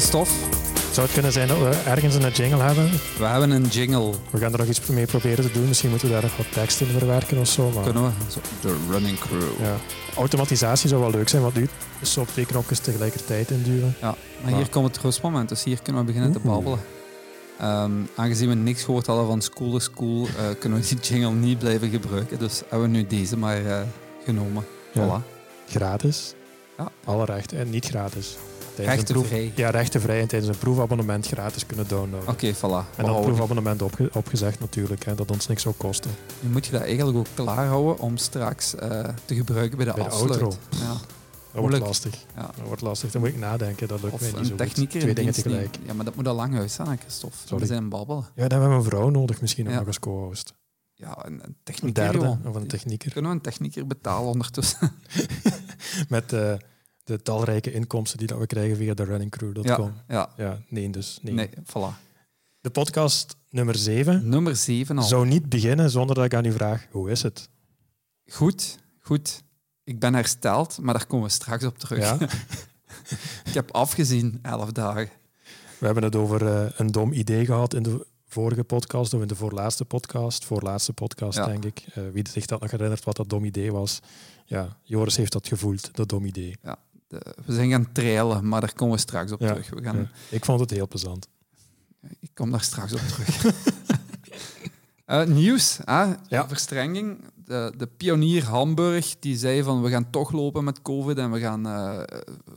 Christophe. Zou het kunnen zijn dat we ergens een jingle hebben? We hebben een jingle. We gaan er nog iets mee proberen te doen. Misschien moeten we daar nog wat tekst in verwerken of zo. Maar Kunnen we? De running crew. Ja, ja. Automatisatie zou wel leuk zijn, want nu is zo op twee knopjes tegelijkertijd induwen. maar Maar- hier komt het rustmoment, dus hier kunnen we beginnen te babbelen. Ehm, aangezien we niks gehoord hadden van School is School, eh, kunnen we die jingle niet blijven gebruiken. Dus hebben we nu deze maar eh, genomen. Ja. Voilà. Gratis. Ja. Alle rechten. En niet gratis. Rechtenvrij. Ja, rechtenvrij en tijdens een proefabonnement gratis kunnen downloaden. Oké, voilà. En houden. proefabonnement opge- opgezegd natuurlijk, hè, dat ons niks zou kosten. Nu moet je dat eigenlijk ook klaarhouden om straks eh, te gebruiken bij de Bij de afsluit. outro. Ja. Dat wordt lastig. Ja. Dat wordt lastig. Dan moet ik nadenken. Dat lukt Of mij niet zo goed. technieker Twee in dingen tegelijk. Ja, maar dat moet al lang uit zijn, Christophe. Sorry. We zijn babbelen. Ja, dan hebben we een vrouw nodig misschien ook Ja. nog als co-host. Ja, een, een Een technieker, derde of een technieker. Kunnen we een technieker betalen ondertussen? Met eh, de talrijke inkomsten die dat we krijgen via de runningcrew.com. ja. Ja. nee dus. Nee. Nee, voilà. De podcast nummer 7 Nummer 7 al. zou niet beginnen zonder dat ik aan u vraag, hoe is het? Goed, goed. Ik ben hersteld, maar daar komen we straks op terug. Ja? ik heb afgezien, 11 dagen. We hebben het over eh, een dom idee gehad in de vorige podcast, of in de voorlaatste podcast. Voorlaatste podcast, Ja. denk ik. Eh, wie zich dat nog herinnert wat dat dom idee was. Ja, Joris heeft dat gevoeld, dat dom idee. De- we zijn gaan trailen, maar daar komen we straks op Ja, terug. We gaan, Ja. Ik vond het heel plezant. Ik kom daar straks op terug. Eh, nieuws, hè? Ja. verstrenging. De, de pionier Hamburg die zei van we gaan toch lopen met COVID en we gaan eh,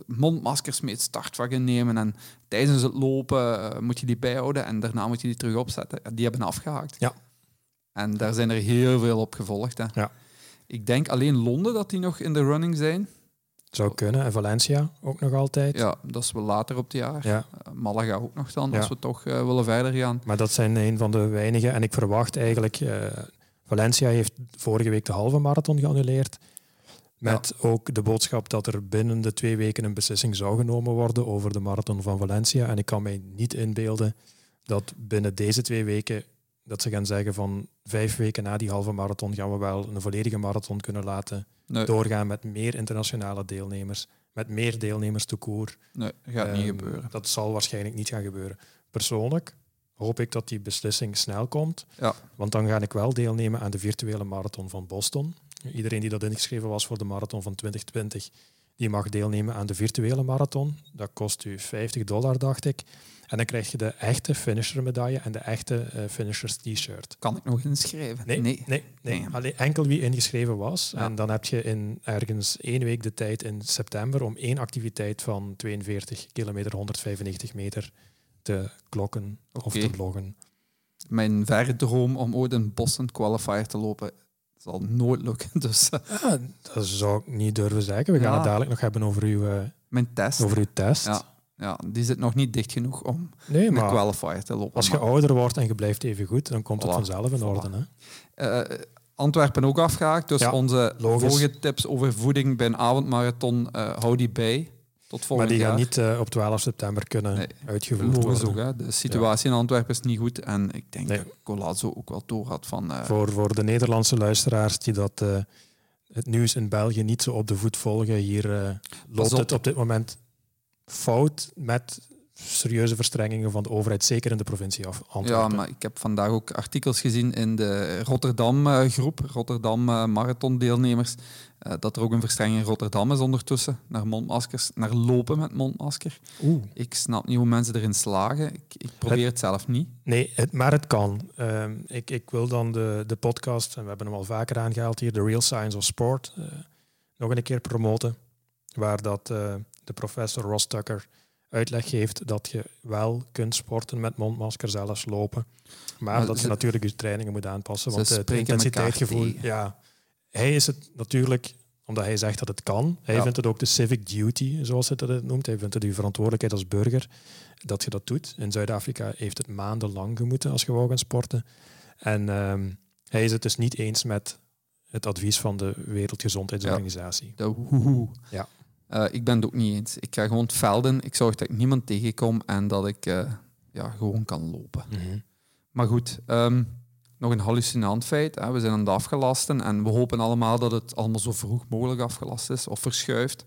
mondmaskers mee het startwagen nemen en tijdens het lopen eh, moet je die bijhouden en daarna moet je die terug opzetten. Die hebben afgehaakt. Ja. En daar zijn er heel veel op gevolgd. Hè. Ja. Ik denk alleen Londen dat die nog in de running zijn. Zou kunnen. En Valencia ook nog altijd. Ja, dat is wel later op het jaar. Ja, Eh, Malaga ook nog dan, Ja. als we toch eh, willen verder gaan. maar dat zijn een van de weinigen. En ik verwacht eigenlijk... eh, Valencia heeft vorige week de halve marathon geannuleerd. Met ook de boodschap dat er binnen de twee weken een beslissing zou genomen worden over de marathon van Valencia. En ik kan mij niet inbeelden dat binnen deze twee weken dat ze gaan zeggen van vijf weken na die halve marathon gaan we wel een volledige marathon kunnen laten Nee, doorgaan met meer internationale deelnemers, met meer deelnemers te koer. nee gaat niet Ehm, gebeuren. Dat zal waarschijnlijk niet gaan gebeuren. Persoonlijk hoop ik dat die beslissing snel komt, Ja. want dan ga ik wel deelnemen aan de virtuele marathon van Boston. Iedereen die dat ingeschreven was voor de marathon van 2020, die mag deelnemen aan de virtuele marathon. Dat kost u 50 dollar, dacht ik. En dan krijg je de echte finisher medaille en de echte eh, finishers t-shirt. Kan ik nog inschrijven? Nee, nee, nee. Nee. Alleen enkel wie ingeschreven was. Ja. En dan heb je in ergens één week de tijd in september om één activiteit van 42 kilometer, 195 meter te klokken of te loggen. Mijn verre droom om ooit een Boston Qualifier te lopen zal nooit lukken. Dus eh, Ja, dat zou ik niet durven zeggen. We gaan Ja. het dadelijk nog hebben over uw, eh, mijn test, over uw test. Ja. Ja, die zit nog niet dicht genoeg om Nee, maar Qualifier te lopen. als je Maar, ouder wordt en je blijft even goed, dan komt het vanzelf in Voilà. orde. Hè? eh, Antwerpen ook afgehaakt, dus Ja, onze logisch. vorige tips over voeding bij een avondmarathon, eh hou die bij. Tot Maar volgend die jaar. gaan niet eh, op 12 september kunnen Nee, uitgevoerd worden. ook, hè. de situatie in Antwerpen is niet goed. En ik denk Nee. dat Colazzo ook wel door had van... Voor, voor de Nederlandse luisteraars die dat, het nieuws in België niet zo op de voet volgen, hier loopt op. het op dit moment fout met serieuze verstrengingen van de overheid, zeker in de provincie Antwerpen. Ja, maar ik heb vandaag ook artikels gezien in de Rotterdam-groep, Rotterdam eh, marathondeelnemers, eh, dat er ook een verstrenging in Rotterdam is ondertussen, naar mondmaskers, naar lopen met mondmasker. Oeh. Ik snap niet hoe mensen erin slagen. Ik, ik probeer het zelf niet. Nee, het, maar het kan. Ehm, ik, ik wil dan de, de podcast, en we hebben hem al vaker aangehaald hier, The Real Science of Sport, eh, nog een keer promoten. Waar dat eh, de professor Ross Tucker uitleg geeft dat je wel kunt sporten met mondmasker, zelfs lopen. Maar, Maar dat je natuurlijk je trainingen moet aanpassen. Want het spreken elkaar intensiteitsgevoel, ja. Hij is het natuurlijk, omdat hij zegt dat het kan. Hij Ja. vindt het ook de civic duty, zoals hij het noemt. Hij vindt het je verantwoordelijkheid als burger dat je dat doet. In Zuid-Afrika heeft het maandenlang gemoeten als je wou gaan sporten. En ehm, hij is het dus niet eens met het advies van de Wereldgezondheidsorganisatie. De woehoe. Ja. Eh, ik ben het ook niet eens. Ik ga gewoon velden. Ik zorg dat ik niemand tegenkom en dat ik eh, ja, gewoon kan lopen. Mhm. Maar goed, ehm, nog een hallucinant feit. Hè. We zijn aan het afgelasten en we hopen allemaal dat het allemaal zo vroeg mogelijk afgelast is of verschuift.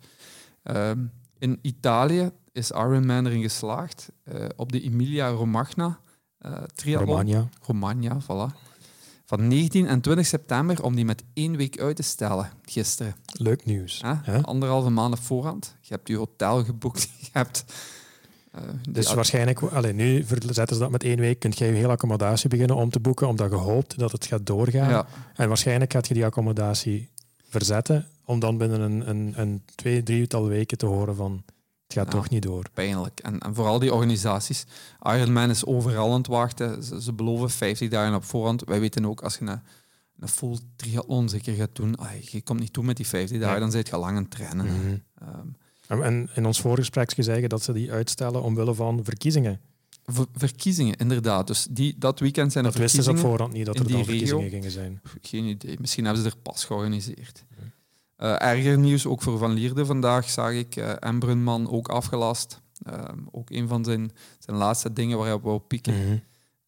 Ehm, in Italië is Ironman erin geslaagd uh, op de Emilia Romagna uh, triathlon. Romagna. Romagna, voilà. Van 19 en 20 september om die met één week uit te stellen, gisteren. Leuk nieuws. Ja, Anderhalve maand op voorhand. Je hebt je hotel geboekt, je hebt... Uh, dus waarschijnlijk, alleen nu verzetten ze dat met één week, kun je je hele accommodatie beginnen om te boeken, omdat je hoopt dat het gaat doorgaan. Ja. En waarschijnlijk gaat je die accommodatie verzetten, om dan binnen een, een, een twee, drietal weken te horen van het gaat toch niet door. Pijnlijk. En, en vooral die organisaties. Ironman is overal aan het wachten. Ze, ze, beloven 50 dagen op voorhand. Wij weten ook, als je een, een full triathlon zeker gaat doen, je komt niet toe met die 50 dagen, dan zit je lang aan het trainen. Mhm. um, en in ons voorgesprek zeggen dat ze die uitstellen omwille van verkiezingen. verkiezingen, inderdaad. Dus die, dat weekend zijn er dat verkiezingen. wisten ze op voorhand niet, dat er dan verkiezingen gingen zijn. Geen idee. Misschien hebben ze er pas georganiseerd. Uh, erger nieuws ook voor Van Lierde vandaag zag ik uh, Embrunman ook afgelast. Ehm, ook een van zijn, zijn laatste dingen waar hij op wou pieken. Mhm.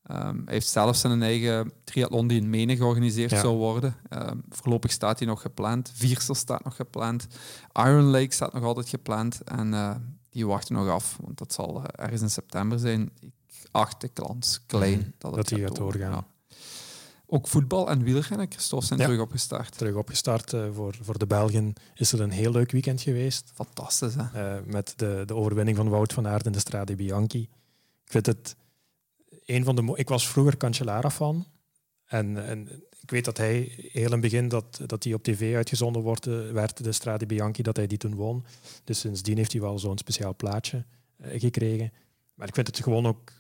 Ehm, hij heeft zelfs zijn eigen triathlon die in Menen georganiseerd zou worden. Um, voorlopig staat hij nog gepland. Viersel staat nog gepland. Iron Lake staat nog altijd gepland. En uh, die wachten nog af, want dat zal ergens in september zijn. Ik acht de kans klein mhm. dat, het dat gaat doorgaan. Ook voetbal en wielrennen, Christophe, zijn terug opgestart. Terug opgestart. Uh, voor, voor de Belgen is er een heel leuk weekend geweest. Fantastisch, hè? Uh, met de, de overwinning van Wout van Aert in de Strade Bianchi. Ik vind het een van de... Ik was vroeger Cancellara fan. En, en ik weet dat hij heel in het begin dat, dat hij op tv uitgezonden wordt, uh, werd, de Strade Bianchi, dat hij die toen won. Dus sindsdien heeft hij wel zo'n speciaal plaatje gekregen. Maar ik vind het gewoon ook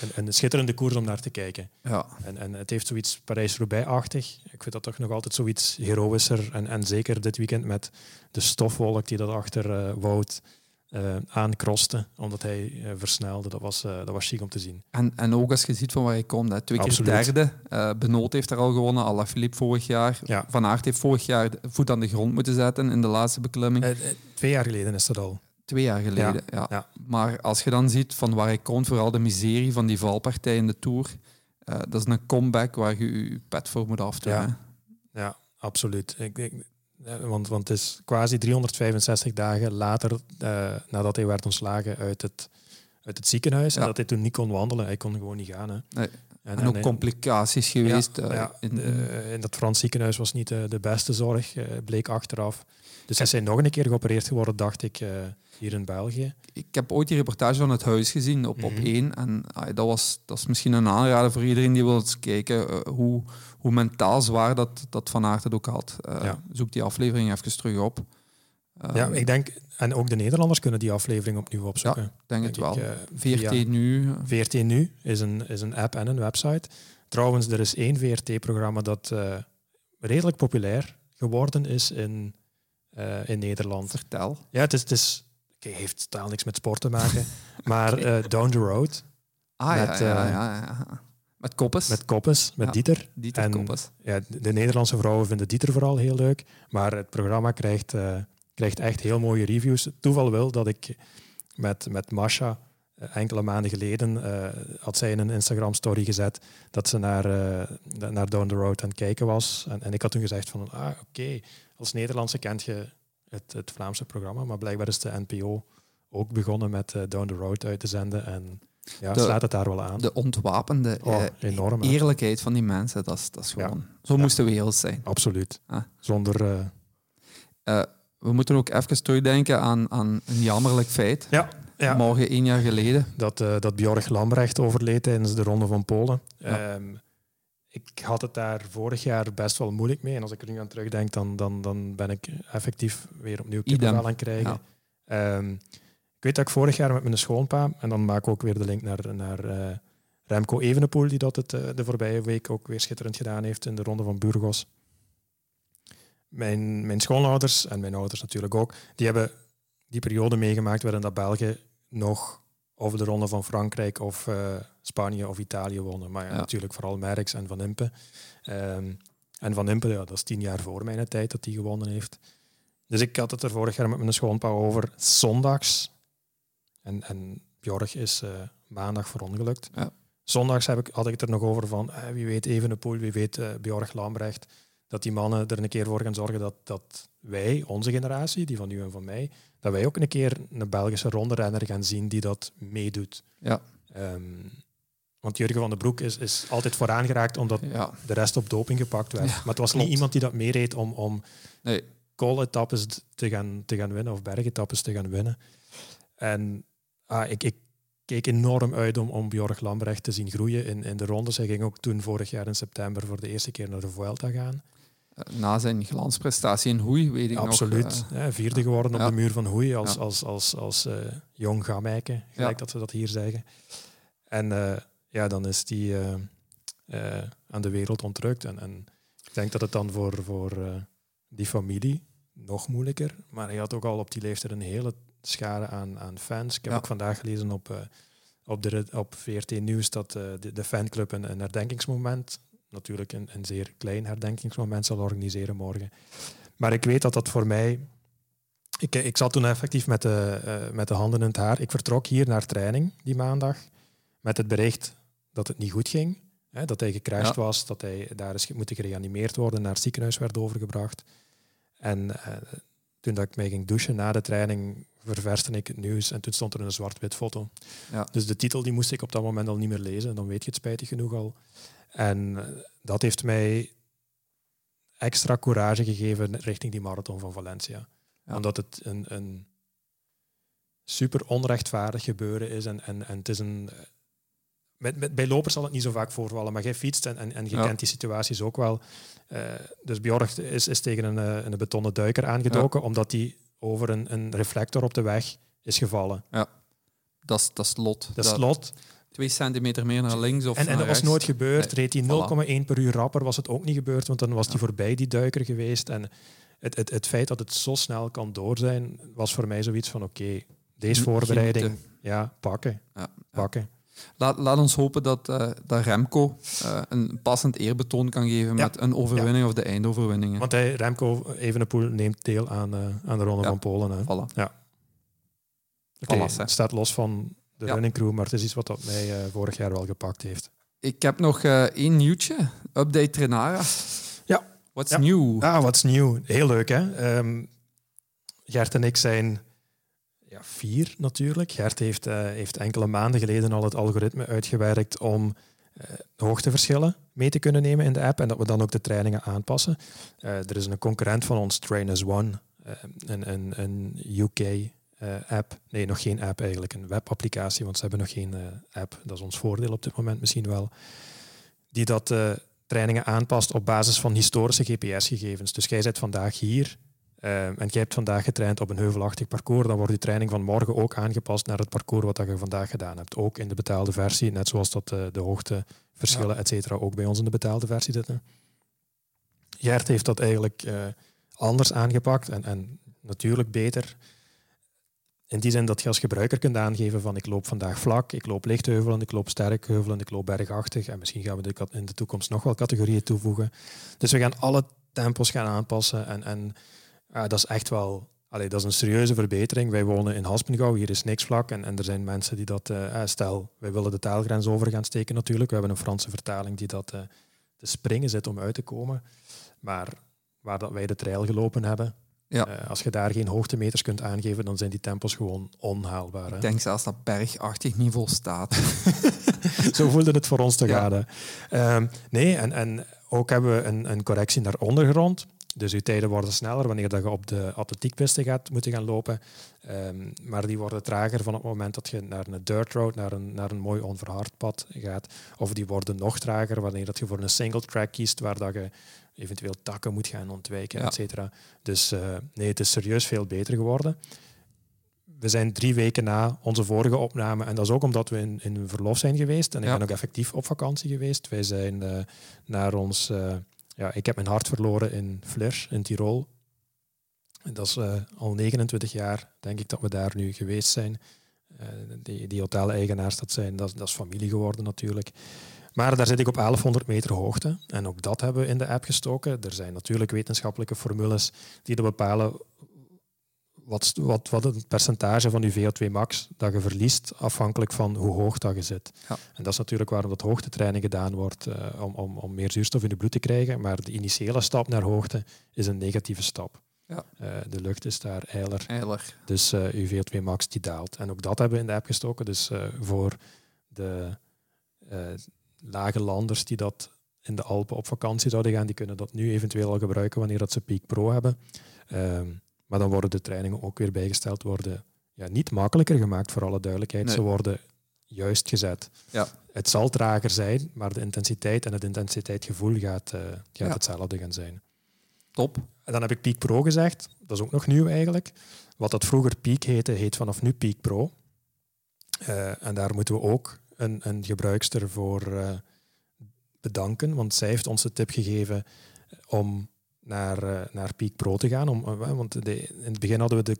een, een, schitterende koers om naar te kijken. Ja. En, en het heeft zoiets Parijs-Roubaix-achtig. Ik vind dat toch nog altijd zoiets heroïscher. En, en zeker dit weekend met de stofwolk die dat achter uh, Wout uh, aankroste, omdat hij uh, versnelde. Dat was, dat was chic om te zien. En, en ook als je ziet van waar hij komt. Hè. Twee keer derde. Benoot heeft er al gewonnen. Alaphilippe vorig jaar. Ja. Van Aert heeft vorig jaar voet aan de grond moeten zetten in de laatste beklimming. twee jaar geleden is dat al. Twee jaar geleden, ja. Maar als je dan ziet van waar hij komt, vooral de miserie van die valpartij in de Tour, uh, dat is een comeback waar je je pet voor moet afdoen. Ja, ja absoluut. Ik, ik, want, want het is quasi 365 dagen later, uh, nadat hij werd ontslagen uit het, uit het ziekenhuis, en dat hij toen niet kon wandelen. Hij kon gewoon niet gaan. Hè. Nee. En, ook complicaties geweest. Ja, uh, in, in, dat Frans ziekenhuis was niet de beste zorg, bleek achteraf. Dus hij is nog een keer geopereerd geworden, dacht ik hier in België. Ik heb ooit die reportage van het huis gezien op, op mhm. één. En dat, was, dat is misschien een aanrader voor iedereen die wil eens kijken uh, hoe, hoe mentaal zwaar dat, dat Van Aert het ook had. Uh, Zoek die aflevering even terug op. ja, ik denk, en ook de Nederlanders kunnen die aflevering opnieuw opzoeken. Ja, denk, het wel. Ik, VRT Nu. VRT Nu is een, is een app en een website. Trouwens, er is één VRT-programma dat redelijk populair geworden is in, in Nederland. Vertel. Ja, het is, het is okay, heeft totaal niks met sport te maken. maar uh, Down the Road. Ah met, ja, ja, ja, ja, Met Koppes. Met Koppes, met Dieter. Dieter en, Koppes. Ja, de Nederlandse vrouwen vinden Dieter vooral heel leuk. Maar het programma krijgt, uh, krijgt echt heel mooie reviews. toeval wil dat ik met, met Masha enkele maanden geleden uh, had zij in een Instagram story gezet dat ze naar, naar Down the Road aan het kijken was. En, en ik had toen gezegd van, ah oké, als Nederlandse kent je het, het Vlaamse programma. Maar blijkbaar is de NPO ook begonnen met uh, Down the Road uit te zenden. En ja, de, slaat het daar wel aan. De ontwapende oh, enorm, eerlijkheid van die mensen, dat is, dat is gewoon... Zo moest de wereld zijn. Absoluut. Ah. Zonder... Uh... we moeten ook even terugdenken aan, aan een jammerlijk feit. Ja. Ja. Morgen één jaar geleden. Dat, uh, dat Bjorg Lambrecht overleed tijdens de Ronde van Polen. Ja. Um, ik had het daar vorig jaar best wel moeilijk mee. En als ik er nu aan terugdenk, dan, dan, dan ben ik effectief weer opnieuw kippenvel aan het krijgen. Ehm, ik weet dat ik vorig jaar met mijn schoonpa, en dan maak ik ook weer de link naar, naar uh, Remco Evenepoel, die dat het uh, de voorbije week ook weer schitterend gedaan heeft in de ronde van Burgos. Mijn, mijn schoonouders, en mijn ouders natuurlijk ook, die hebben die periode meegemaakt waarin dat België nog over de ronde van Frankrijk of uh, Spanje of Italië wonnen. Maar ja, natuurlijk vooral Merckx en Van Impe. Um, en Van Impe, ja, dat is tien jaar voor mijn tijd dat hij gewonnen heeft. Dus ik had het er vorig jaar met mijn schoonpa over zondags. En, en Bjorg is uh, maandag verongelukt. Ja. Zondags heb ik, had ik het er nog over van, uh, wie weet Evenepoel, wie weet uh, Bjorg Lambrecht. dat die mannen er een keer voor gaan zorgen dat, dat wij, onze generatie, die van u en van mij, dat wij ook een keer een Belgische ronderenner gaan zien die dat meedoet. Ja. Ehm, want Jurgen van den Broek is, is altijd vooraan geraakt omdat Ja. de rest op doping gepakt werd. Ja, maar het was klopt. niet iemand die dat meereed om, om Nee. kool-etappes te gaan, te gaan winnen of bergetappes te gaan winnen. En ah, ik, ik keek enorm uit om, om Bjorg Lambrecht te zien groeien in, in de rondes. Hij ging ook toen vorig jaar in september voor de eerste keer naar de Vuelta gaan. Eh, Na zijn glansprestatie in Hoei, weet ik Absoluut. nog. eh, hè, vierde geworden op de muur van Hoei als, als, als, als eh, jong gamijke, gelijk dat ze dat hier zeggen. En eh, ja, dan is die eh, eh, aan de wereld ontrukt. En, en ik denk dat het dan voor, voor eh, die familie nog moeilijker. Maar hij had ook al op die leeftijd een hele schare aan, aan fans. Ik heb Ja. ook vandaag gelezen op, op, de, op VRT Nieuws dat de, de fanclub een, een herdenkingsmoment, natuurlijk een, een zeer klein herdenkingsmoment, zal organiseren morgen. Maar ik weet dat dat voor mij. Ik, ik zat toen effectief met de, met de handen in het haar. Ik vertrok hier naar training die maandag met het bericht dat het niet goed ging. Hè, dat hij gecrashed Ja. was, dat hij daar is moeten gereanimeerd worden, naar het ziekenhuis werd overgebracht. En eh, toen dat ik mij ging douchen na de training, ververste ik het nieuws en toen stond er een zwart-wit foto. Ja. Dus de titel die moest ik op dat moment al niet meer lezen. Dan weet je het spijtig genoeg al. En eh, dat heeft mij extra courage gegeven richting die marathon van Valencia. Ja. Omdat het een, een super onrechtvaardig gebeuren is. En, en, en het is een... Met, met, bij lopers zal het niet zo vaak voorvallen, maar jij fietst en, en, en je Ja. kent die situaties ook wel. Eh, dus Bjorg is, is tegen een, eh, een betonnen duiker aangedoken, omdat hij over een, een reflector op de weg is gevallen. Dat is, dat is lot. Dat is slot. Twee centimeter meer naar links of En, dat was nooit gebeurd. Nee, Reed hij 0,1 per uur rapper, was het ook niet gebeurd, want dan was hij Ja. voorbij die duiker geweest. En het, het, het feit dat het zo snel kan door zijn, was voor mij zoiets van oké, deze voorbereiding, Genieten. ja, pakken, Ja, ja. pakken. Laat, laat ons hopen dat, eh, dat Remco eh, een passend eerbetoon kan geven Ja. met een overwinning of de eindoverwinningen. Want hij, Remco Evenepoel neemt deel aan, eh, aan de Ronde Ja. van Polen. Hè. Voilà. Hè. het staat los van de Ja. running crew, maar het is iets wat dat mij eh, vorig jaar wel gepakt heeft. Ik heb nog eh, één nieuwtje. Update Trenara. Ja. What's Ja. new? Ah, wat is nieuw. Heel leuk, hè? Ehm, Gert en ik zijn ja, vier natuurlijk. Gert heeft, eh, heeft enkele maanden geleden al het algoritme uitgewerkt om eh, hoogteverschillen mee te kunnen nemen in de app en dat we dan ook de trainingen aanpassen. Eh, er is een concurrent van ons, Trainers One, een, een, een UK-app. nee, nog geen app eigenlijk, een webapplicatie, want ze hebben nog geen app. Dat is ons voordeel op dit moment misschien wel. Die dat eh, trainingen aanpast op basis van historische GPS-gegevens. Dus jij zit vandaag hier eh, en jij hebt vandaag getraind op een heuvelachtig parcours, dan wordt je training van morgen ook aangepast naar het parcours wat je vandaag gedaan hebt. Ook in de betaalde versie, net zoals dat eh, de hoogteverschillen, et cetera, ook bij ons in de betaalde versie zitten. Gert heeft dat eigenlijk eh, anders aangepakt en, en natuurlijk beter. In die zin dat je als gebruiker kunt aangeven van ik loop vandaag vlak, ik loop lichtheuvelen, ik loop sterkheuvel, ik loop bergachtig. En misschien gaan we de in de toekomst nog wel categorieën toevoegen. Dus we gaan alle tempos gaan aanpassen. En, en ja, dat is echt wel... Allee, dat is een serieuze verbetering. Wij wonen in Haspengouw, hier is niks vlak. En, en er zijn mensen die dat... eh, eh, stel, wij willen de taalgrens over gaan steken natuurlijk. We hebben een Franse vertaling die dat eh, te springen zit om uit te komen. Maar waar dat wij de trail gelopen hebben, Ja. als je daar geen hoogtemeters kunt aangeven, dan zijn die tempos gewoon onhaalbaar. Hè? Ik denk zelfs dat bergachtig niet volstaat. Zo voelde het voor ons te Ja. gaan. Ehm, nee, en, en ook hebben we een, een correctie naar ondergrond. Dus je tijden worden sneller wanneer dat je op de atletiekpiste gaat moeten gaan lopen. Ehm, maar die worden trager van het moment dat je naar een dirt road, naar een, naar een mooi onverhard pad gaat. Of die worden nog trager wanneer dat je voor een single track kiest, waar dat je eventueel takken moet gaan ontwijken, Ja. et cetera. Dus eh, nee, het is serieus veel beter geworden. We zijn drie weken na onze vorige opname, en dat is ook omdat we in, in verlof zijn geweest. En ik Ja. ben ook effectief op vakantie geweest. Wij zijn eh, naar ons... eh, ja, ik heb mijn hart verloren in Flers, in Tirol. En dat is eh, al 29 jaar, denk ik, dat we daar nu geweest zijn. Eh, die, die hoteleigenaars, dat, zijn, dat, dat is familie geworden natuurlijk. Maar daar zit ik op 1100 meter hoogte. En ook dat hebben we in de app gestoken. Er zijn natuurlijk wetenschappelijke formules die er bepalen wat, wat, wat het percentage van je VO2 max dat je verliest, afhankelijk van hoe hoog dat je zit. Ja. En dat is natuurlijk waarom dat hoogtetraining gedaan wordt, eh, om, om, om meer zuurstof in de bloed te krijgen. Maar de initiële stap naar hoogte is een negatieve stap. Ja. Eh, de lucht is daar eiler, Eiler. dus eh je VO2 max die daalt. En ook dat hebben we in de app gestoken. Dus eh, voor de lage landers die dat in de Alpen op vakantie zouden gaan, die kunnen dat nu eventueel al gebruiken wanneer dat ze Peak Pro hebben. Ehm, maar dan worden de trainingen ook weer bijgesteld, worden ja, niet makkelijker gemaakt voor alle duidelijkheid. Nee. Ze worden juist gezet. Ja. Het zal trager zijn, maar de intensiteit en het intensiteitsgevoel gaat, eh, gaat Ja. hetzelfde gaan zijn. Top. En dan heb ik Peak Pro gezegd. Dat is ook nog nieuw eigenlijk. Wat dat vroeger Peak heette, heet vanaf nu Peak Pro. Eh, en daar moeten we ook een, een gebruikster voor eh, bedanken, want zij heeft ons de tip gegeven om naar, eh, naar Peak Pro te gaan. Om, eh, want de, in het begin hadden we de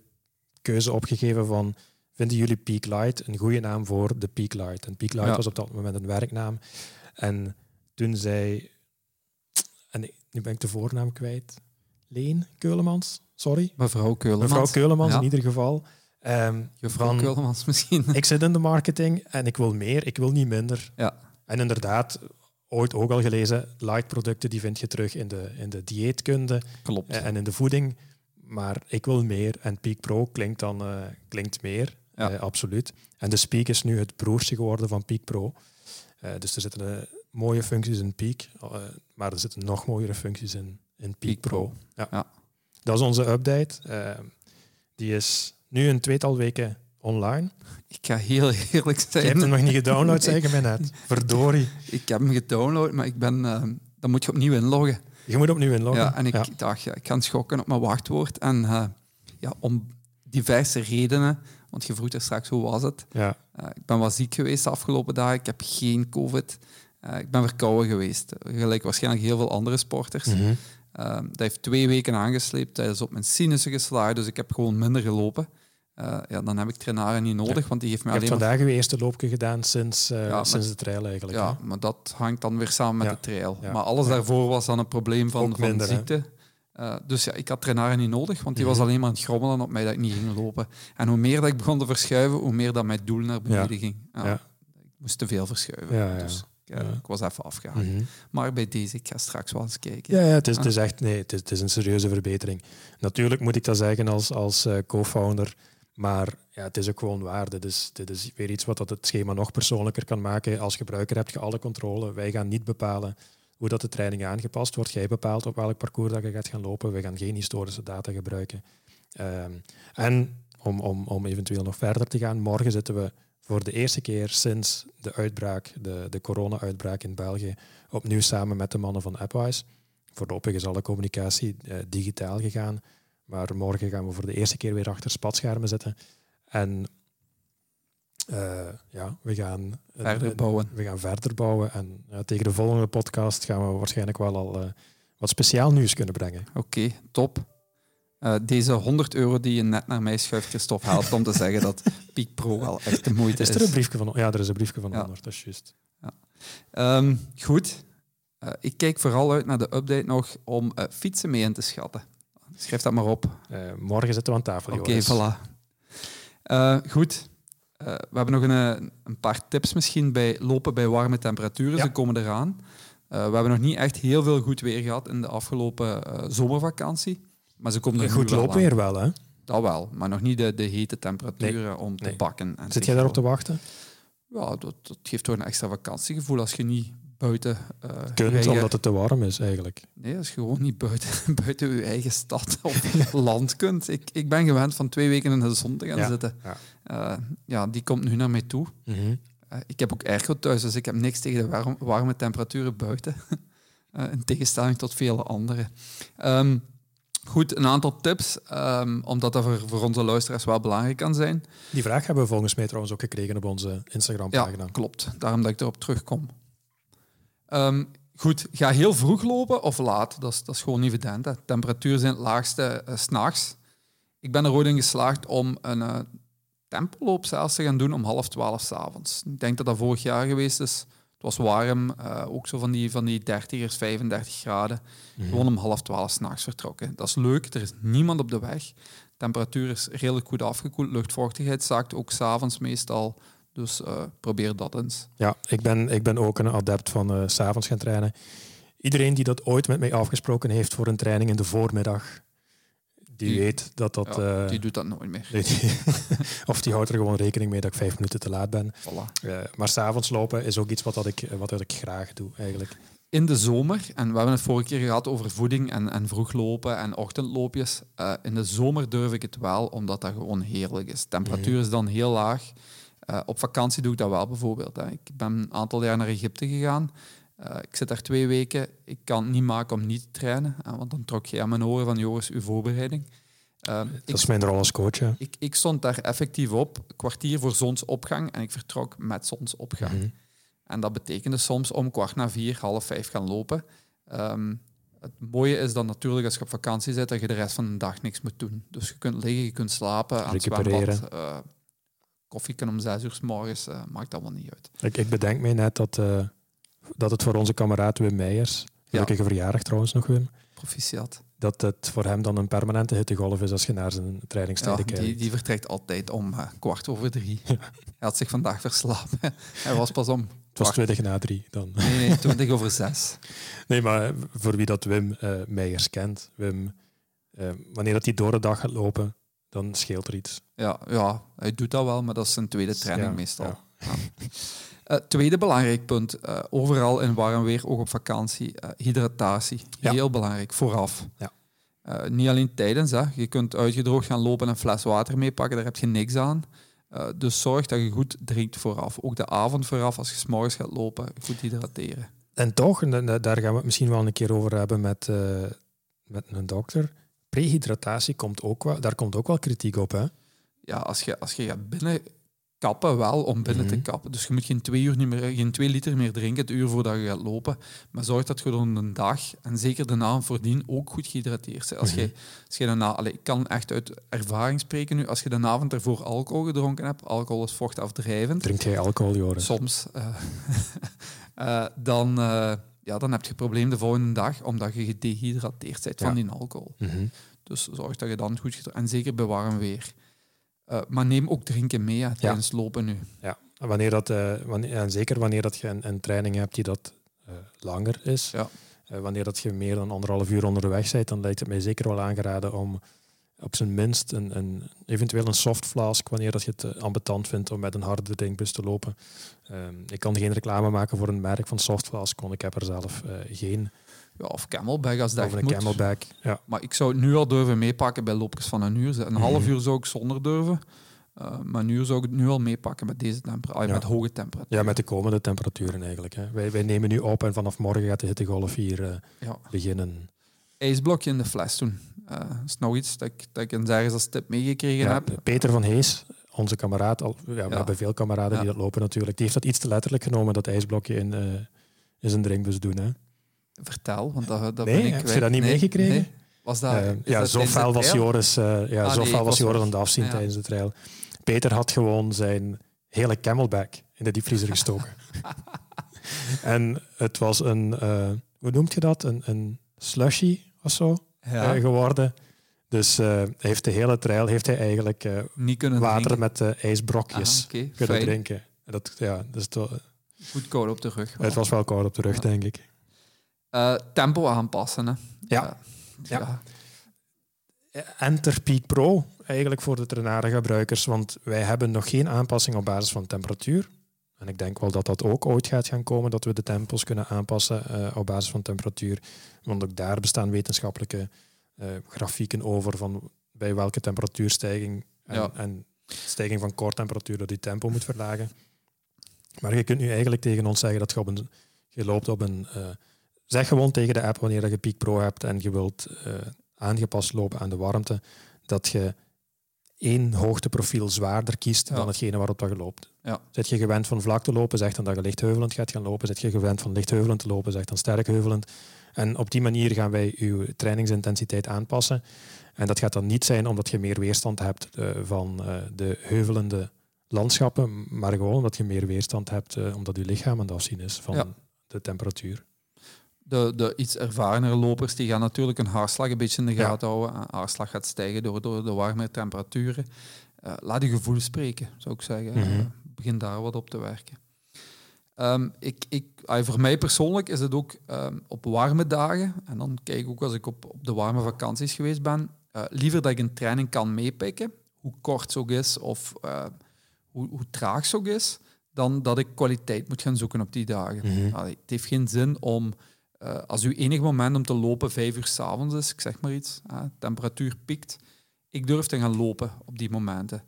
keuze opgegeven van vinden jullie Peak Light een goede naam voor de Peak Light? En Peak Light Ja. was op dat moment een werknaam. En toen zij... En nu ben ik de voornaam kwijt. Leen Keulemans, sorry. Mevrouw Keulemans. Mevrouw Keulemans Ja. in ieder geval. Ehm, Juffrouw van- Keulemans misschien. ik zit in de marketing en ik wil meer, ik wil niet minder. Ja. En inderdaad, ooit ook al gelezen, light producten die vind je terug in de, in de dieetkunde Klopt. eh, en in de voeding. Maar ik wil meer en Peak Pro klinkt dan eh, klinkt meer, Ja. eh, absoluut. En de Speak is nu het broertje geworden van Peak Pro. Dus er zitten mooie functies in Peak, maar er zitten nog mooiere functies in, in Peak, Peak Pro. Pro. Ja. Ja. Dat is onze update. Die is nu een tweetal weken online. Ik ga heel eerlijk Je hebt zijn. hem nog niet gedownload, zeg je mij net. Verdorie. Ik heb hem gedownload, maar ik ben, eh, dan moet je opnieuw inloggen. Je moet opnieuw inloggen. Ja, en ik Ja. dacht, ja, ik ga schokken op mijn wachtwoord. En eh, ja, om diverse redenen, want je vroeg er straks hoe was het. Ja. Eh, ik ben wel ziek geweest de afgelopen dagen. Ik heb geen COVID. Ik ben verkouden geweest. Gelijk waarschijnlijk heel veel andere sporters. Mhm. Dat heeft twee weken aangesleept. Dat is op mijn sinussen geslagen, dus ik heb gewoon minder gelopen. Eh, ja, dan heb ik trainaren niet nodig, want die geeft Je hebt alleen maar... vandaag je eerste loopje gedaan sinds, eh, Ja, sinds de trail eigenlijk. Ja, hè? maar dat hangt dan weer samen met Ja. de trail. Ja. Maar alles Ja. daarvoor was dan een probleem van, Ook van minder, ziekte. Eh, dus ja, ik had trainaren niet nodig, want die was Mhm. alleen maar aan het grommelen op mij dat ik niet ging lopen. En hoe meer dat ik begon te verschuiven, hoe meer dat mijn doel naar beneden ging. Ja, Ja. Ik moest te veel verschuiven. Ja, ja. Dus ik, Ja. ik was even afgehaakt. Mhm. Maar bij deze, ik ga straks wel eens kijken. Ja, ja, het, is, het is echt nee, het is, het is een serieuze verbetering. Natuurlijk moet ik dat zeggen als, als co-founder, maar ja, het is ook gewoon waar. Dit is, dit is weer iets wat dat het schema nog persoonlijker kan maken. Als gebruiker heb je alle controle. Wij gaan niet bepalen hoe dat de training aangepast wordt. Jij bepaalt op welk parcours dat je gaat gaan lopen. We gaan geen historische data gebruiken. Ehm, en om, om, om eventueel nog verder te gaan, morgen zitten we voor de eerste keer sinds de uitbraak, de, de corona-uitbraak in België, opnieuw samen met de mannen van AppWise. Voorlopig is alle communicatie eh, digitaal gegaan, maar morgen gaan we voor de eerste keer weer achter spatschermen zitten. En eh, ja, we gaan, Verder bouwen. we gaan verder bouwen. En ja, tegen de volgende podcast gaan we waarschijnlijk wel al eh, wat speciaal nieuws kunnen brengen. Oké, top. Eh, deze 100 euro die je net naar mij schuift, Christophe, helpt om te zeggen dat Peak Pro wel echt de moeite Is is. er een briefje van? Ja, er is een briefje van Ja. 100, dat is juist. Ehm, goed. Eh, ik kijk vooral uit naar de update nog om eh, fietsen mee in te schatten. Schrijf dat maar op. Eh, morgen zitten we aan tafel. Oké, Joris. voilà. Eh, goed. Eh, we hebben nog een, een paar tips misschien bij lopen bij warme temperaturen. Ja. Ze komen eraan. We hebben nog niet echt heel veel goed weer gehad in de afgelopen zomervakantie. Maar ze komen er goed loopweer wel, hè? Dat wel, maar nog niet de, de hete temperaturen om te nee. bakken. En Zit jij daarop te wachten? Ja, dat, dat geeft toch een extra vakantiegevoel als je niet buiten eh, Kunt, eigen- omdat het te warm is eigenlijk. Nee, als je gewoon niet buiten, buiten je eigen stad of land kunt. Ik, ik ben gewend van twee weken in de zon te gaan Ja, zitten. ja. Eh, ja, die komt nu naar mij toe. Mhm. Eh, ik heb ook airco thuis, dus ik heb niks tegen de warm- warme temperaturen buiten. Eh, in tegenstelling tot vele anderen. Ehm, goed, een aantal tips, ehm, omdat dat voor, voor onze luisteraars wel belangrijk kan zijn. Die vraag hebben we volgens mij trouwens ook gekregen op onze Ja, Instagram-pagina. klopt. Daarom dat ik erop terugkom. Ehm, goed, ga heel vroeg lopen of laat? Dat is, dat is gewoon evident. Hè. Temperaturen zijn het laagste eh, 's s'nachts. Ik ben er ooit in geslaagd om een eh tempoloop zelfs te gaan doen om half twaalf s'avonds. Ik denk dat dat vorig jaar geweest is. Het was warm, eh, ook zo van die, van die 30ers, 35 graden. Mhm. Gewoon om half twaalf s'nachts vertrokken. Dat is leuk, er is niemand op de weg. temperatuur is redelijk goed afgekoeld. Luchtvochtigheid zakt ook s'avonds meestal. Dus uh, probeer dat eens. Ja, ik ben, ik ben ook een adept van uh, s'avonds gaan trainen. Iedereen die dat ooit met mij afgesproken heeft voor een training in de voormiddag, die, weet dat dat... Ja, uh, die doet dat nooit meer. of die houdt er gewoon rekening mee dat ik vijf minuten te laat ben. Voilà. Maar s'avonds lopen is ook iets wat, dat ik, wat dat ik graag doe, eigenlijk. In de zomer, en we hebben het vorige keer gehad over voeding en, en vroeg lopen en ochtendloopjes. In de zomer durf ik het wel, omdat dat gewoon heerlijk is. De temperatuur mm. is dan heel laag. Op vakantie doe ik dat wel bijvoorbeeld. Hè. Ik ben een aantal jaar naar Egypte gegaan. Uh, ik zit daar twee weken. Ik kan het niet maken om niet te trainen. Uh, want dan trok je aan mijn oren van Joris, uw voorbereiding. Uh, dat ik, is mijn rol als coach. Ik, ik, stond daar effectief op, kwartier voor zonsopgang. En ik vertrok met zonsopgang. Mm -hmm. En dat betekende soms om kwart na vier, half vijf gaan lopen. Um, het mooie is dan natuurlijk als je op vakantie zit, dat je de rest van de dag niks moet doen. Dus je kunt liggen, je kunt slapen, aan het zwembad. Koffie om zes uur s morgens, maakt allemaal niet uit. Ik, ik bedenk mij net dat dat het voor onze kameraad Wim Meijers, gelukkige ja. verjaardag trouwens nog Wim, proficiat. Dat het voor hem dan een permanente hittegolf is als je naar zijn trainingstijden ja, kijkt. Die, die vertrekt altijd om uh, kwart over drie. Ja. Hij had zich vandaag verslapen. Hij was pas om. Het was twintig na drie dan. Nee, nee, twintig over zes. Nee, maar voor wie dat Wim uh, Meijers kent, Wim, uh, wanneer dat hij door de dag gaat lopen, dan scheelt er iets. Ja, ja, hij doet dat wel, maar dat is zijn tweede training meestal. Uh, tweede belangrijk punt, uh, overal in warm weer, ook op vakantie, uh, hydratatie. Ja. Heel belangrijk, vooraf. Ja. niet alleen tijdens, hè. je kunt uitgedroogd gaan lopen en een fles water meepakken, daar heb je niks aan. dus zorg dat je goed drinkt vooraf. Ook de avond vooraf, als je s'morgens gaat lopen, goed hydrateren. En toch, en daar gaan we het misschien wel een keer over hebben met, met een dokter, prehydratatie komt ook wel, daar komt ook wel kritiek op. Hè? Ja, als je, als je gaat binnen kappen wel om binnen te mhm. kappen. Dus je moet geen twee, uur niet meer, geen twee liter meer drinken het uur voordat je gaat lopen. Maar zorg dat je gedurende een dag en zeker de avond voordien ook goed gehydrateerd bent. Als, mm je, als je daarna, allez, ik kan echt uit ervaring spreken nu, als je de avond ervoor alcohol gedronken hebt, alcohol is vochtafdrijvend. Drink jij alcohol, Joris? Soms. Uh, uh, dan, uh, ja, dan heb je het probleem de volgende dag, omdat je gedehydrateerd bent ja. van die alcohol. Mm -hmm. Dus zorg dat je dan goed... En zeker bij warm weer. Uh, maar neem ook drinken mee hè, tijdens ja. lopen nu. Ja, wanneer dat, uh, wanneer, en zeker wanneer dat je een, een training hebt die dat uh, langer is. Ja. wanneer dat je meer dan anderhalf uur onderweg bent, dan lijkt het mij zeker wel aangeraden om op zijn minst een, een, eventueel een soft flask, wanneer dat je het ambetant vindt om met een harde drinkbus te lopen. Um, ik kan geen reclame maken voor een merk van soft flask, want ik heb er zelf geen. Ja, of camelback als dat of een moet. camelback, ja. Maar ik zou het nu al durven meepakken bij loopjes van een uur. Een half uur zou ik zonder durven. Uh, maar nu zou ik het nu al meepakken met deze temperatuur, ja. met hoge temperaturen. Ja, met de komende temperaturen eigenlijk. Hè. Wij, wij nemen nu op en vanaf morgen gaat de hittegolf hier uh, ja. beginnen. IJsblokje in de fles doen. Uh, dat is nog iets dat ik, dat ik een ergens als tip meegekregen ja, heb. Peter van Hees, onze kameraad, al, ja, we hebben veel kameraden die dat lopen natuurlijk, die heeft dat iets te letterlijk genomen, dat ijsblokje in, in zijn drinkbus doen. Hè. Vertel, want dat, dat nee, ben ik heb je dat niet nee, meegekregen? Nee. Was dat, uh, ja, zo fel was Joris, ja, ah, zo fel was Joris aan het afzien tijdens de trail. Peter had gewoon zijn hele camelback in de diepvriezer gestoken. en het was een, hoe noemt je dat? Een, een slushy of zo ja. geworden. Dus heeft de hele trail heeft hij eigenlijk Niet kunnen water drinken. met ijsbrokjes ah, okay. kunnen Fijn. drinken. Dat, ja, dus to, Goed koud op de rug. Het was wel koud op de rug, denk ik. Tempo aanpassen. Hè. Ja. Ja. ja. Enter Peak Pro, eigenlijk voor de Trenare-gebruikers, want wij hebben nog geen aanpassing op basis van temperatuur. En ik denk wel dat dat ook ooit gaat gaan komen, dat we de tempos kunnen aanpassen uh, op basis van temperatuur. Want ook daar bestaan wetenschappelijke grafieken over van bij welke temperatuurstijging en, ja. en stijging van koortemperatuur dat die tempo moet verlagen. Maar je kunt nu eigenlijk tegen ons zeggen dat je, op een, je loopt op een zeg gewoon tegen de app wanneer je Peak Pro hebt en je wilt aangepast lopen aan de warmte, dat je één hoogteprofiel zwaarder kiest Ja. dan hetgene waarop dat je loopt. Ja. Zet je gewend van vlak te lopen, zeg dan dat je lichtheuvelend gaat gaan lopen. Zet je gewend van lichtheuvelend te lopen, zeg dan sterkheuvelend. En op die manier gaan wij je trainingsintensiteit aanpassen. En dat gaat dan niet zijn omdat je meer weerstand hebt uh, van uh, de heuvelende landschappen, maar gewoon omdat je meer weerstand hebt uh, omdat je lichaam aan het afzien is van Ja. de temperatuur. De, de iets ervarenere lopers die gaan natuurlijk een hartslag een beetje in de gaten houden. Hartslag gaat stijgen door, door de warme temperaturen. Laat je gevoel spreken, zou ik zeggen. Mhm. Begin daar wat op te werken. Um, ik, ik, voor mij persoonlijk is het ook um, op warme dagen, en dan kijk ik ook als ik op, op de warme vakanties geweest ben, uh, liever dat ik een training kan meepikken, hoe kort ze ook is of uh, hoe, hoe, traag ze ook is, dan dat ik kwaliteit moet gaan zoeken op die dagen. Mhm. Allee, het heeft geen zin om, uh, als uw enig moment om te lopen vijf uur s'avonds is, ik zeg maar iets, temperatuur piekt, ik durf te gaan lopen op die momenten.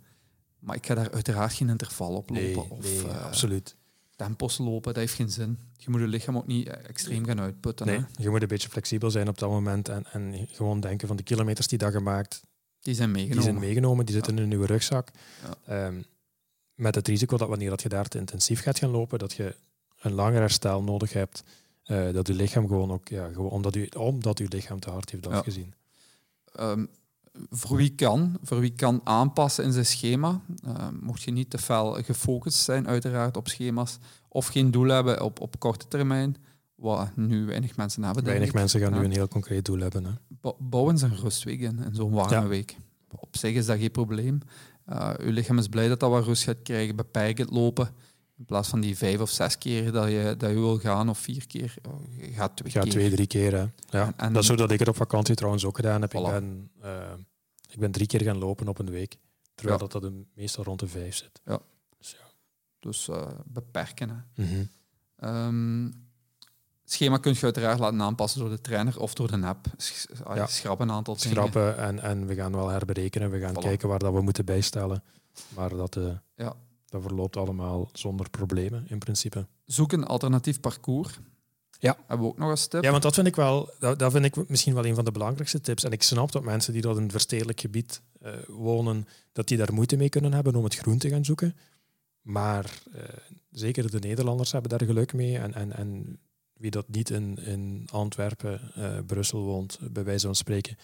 Maar ik ga daar uiteraard geen interval op lopen. Nee, of, nee absoluut tempos lopen, dat heeft geen zin. Je moet je lichaam ook niet extreem gaan uitputten. Nee, hè? je moet een beetje flexibel zijn op dat moment en, en gewoon denken van de kilometers die dat gemaakt, die zijn meegenomen. Die zijn meegenomen, die zitten ja. in uw rugzak. Ja. Um, met het risico dat wanneer dat je daar te intensief gaat gaan lopen, dat je een langer herstel nodig hebt. Uh, dat je lichaam gewoon ook, ja, gewoon omdat, u, omdat uw lichaam te hard heeft afgezien. Ja. Um, voor wie kan, voor wie kan aanpassen in zijn schema. Uh, mocht je niet te fel gefocust zijn, uiteraard, op schema's. Of geen doel hebben op, op korte termijn. Wat nu weinig mensen hebben. Weinig mensen gaan ja. nu een heel concreet doel hebben. Hè. Bouwen ze een rustweek in, in zo'n warme ja. week. Op zich is dat geen probleem. Uh, uw lichaam is blij dat dat wat rust gaat krijgen. Beperk het lopen. In plaats van die vijf of zes keer dat je, dat je wil gaan, of vier keer, oh, je gaat twee ja, keer. twee, drie keer. Hè. Ja. En, en, dat is zo dat ik het op vakantie trouwens ook gedaan heb. Voilà. Ik, ben, uh, ik ben drie keer gaan lopen op een week. Terwijl Ja. dat, dat meestal rond de vijf zit. Ja. Dus ja. Dus uh, beperken. Hè. Mhm. Um, schema kun je uiteraard laten aanpassen door de trainer of door de app. Sch Ja. Schrappen een aantal dingen. Schrappen en, en we gaan wel herberekenen. We gaan Voilà. kijken waar dat we moeten bijstellen. Maar dat, eh, Ja. Dat verloopt allemaal zonder problemen in principe. Zoek een alternatief parcours. Ja. Hebben we ook nog als tip. Ja, want dat vind ik wel, dat, dat vind ik misschien wel een van de belangrijkste tips. En ik snap dat mensen die dat in een verstedelijk gebied eh, wonen, dat die daar moeite mee kunnen hebben om het groen te gaan zoeken. Maar eh, zeker de Nederlanders hebben daar geluk mee. En, en, en wie dat niet in, in Antwerpen, eh, Brussel woont, bij wijze van spreken,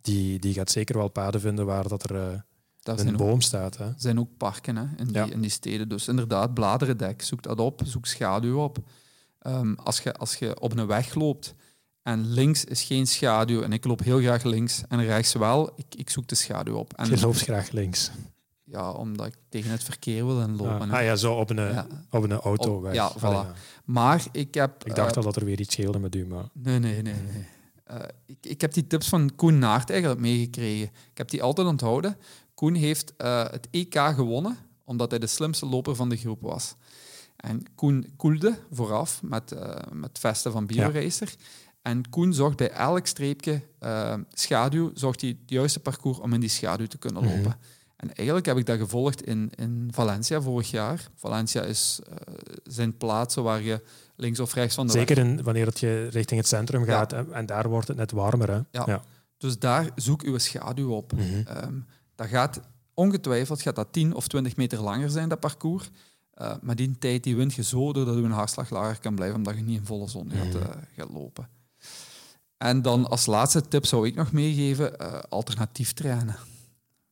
die, die gaat zeker wel paden vinden waar dat er eh, Daar een zijn ook, boom staat. Hè. zijn ook parken hè, in, die, Ja. in die steden. Dus inderdaad, bladerendek. Zoek dat op. Zoek schaduw op. Ehm, als, je, als je op een weg loopt en links is geen schaduw en ik loop heel graag links en rechts wel, ik, ik zoek de schaduw op. En, Je loopt graag links. Ja, omdat ik tegen het verkeer wil en lopen. Ah, hè. ah ja, zo op een, Ja. op een autoweg. ja, Allee, voilà. ja. Maar ik heb... Ik dacht eh, al dat er weer iets scheelde met u, maar... Nee, nee, nee. nee. Eh, ik, ik heb die tips van Koen Naert eigenlijk meegekregen. Ik heb die altijd onthouden. Koen heeft eh, het EK gewonnen omdat hij de slimste loper van de groep was. En Koen koelde vooraf met, eh, met vesten van BioRacer. En Koen zorgt bij elk streepje eh, schaduw, zorgt hij het juiste parcours om in die schaduw te kunnen Mhm. lopen. En eigenlijk heb ik dat gevolgd in, in Valencia vorig jaar. Valencia is zijn plaatsen waar je links of rechts van de weg Zeker in, wanneer het je richting het centrum gaat en, en daar wordt het net warmer. Hè? Ja. Dus daar zoek uw schaduw op. Mhm. Ehm, dat gaat ongetwijfeld gaat dat 10 of 20 meter langer zijn, dat parcours. Uh, maar die tijd die wint je zo doordat je een hartslag lager kan blijven, omdat je niet in volle zon gaat, uh, gaat lopen. En dan als laatste tip zou ik nog meegeven, uh, alternatief trainen.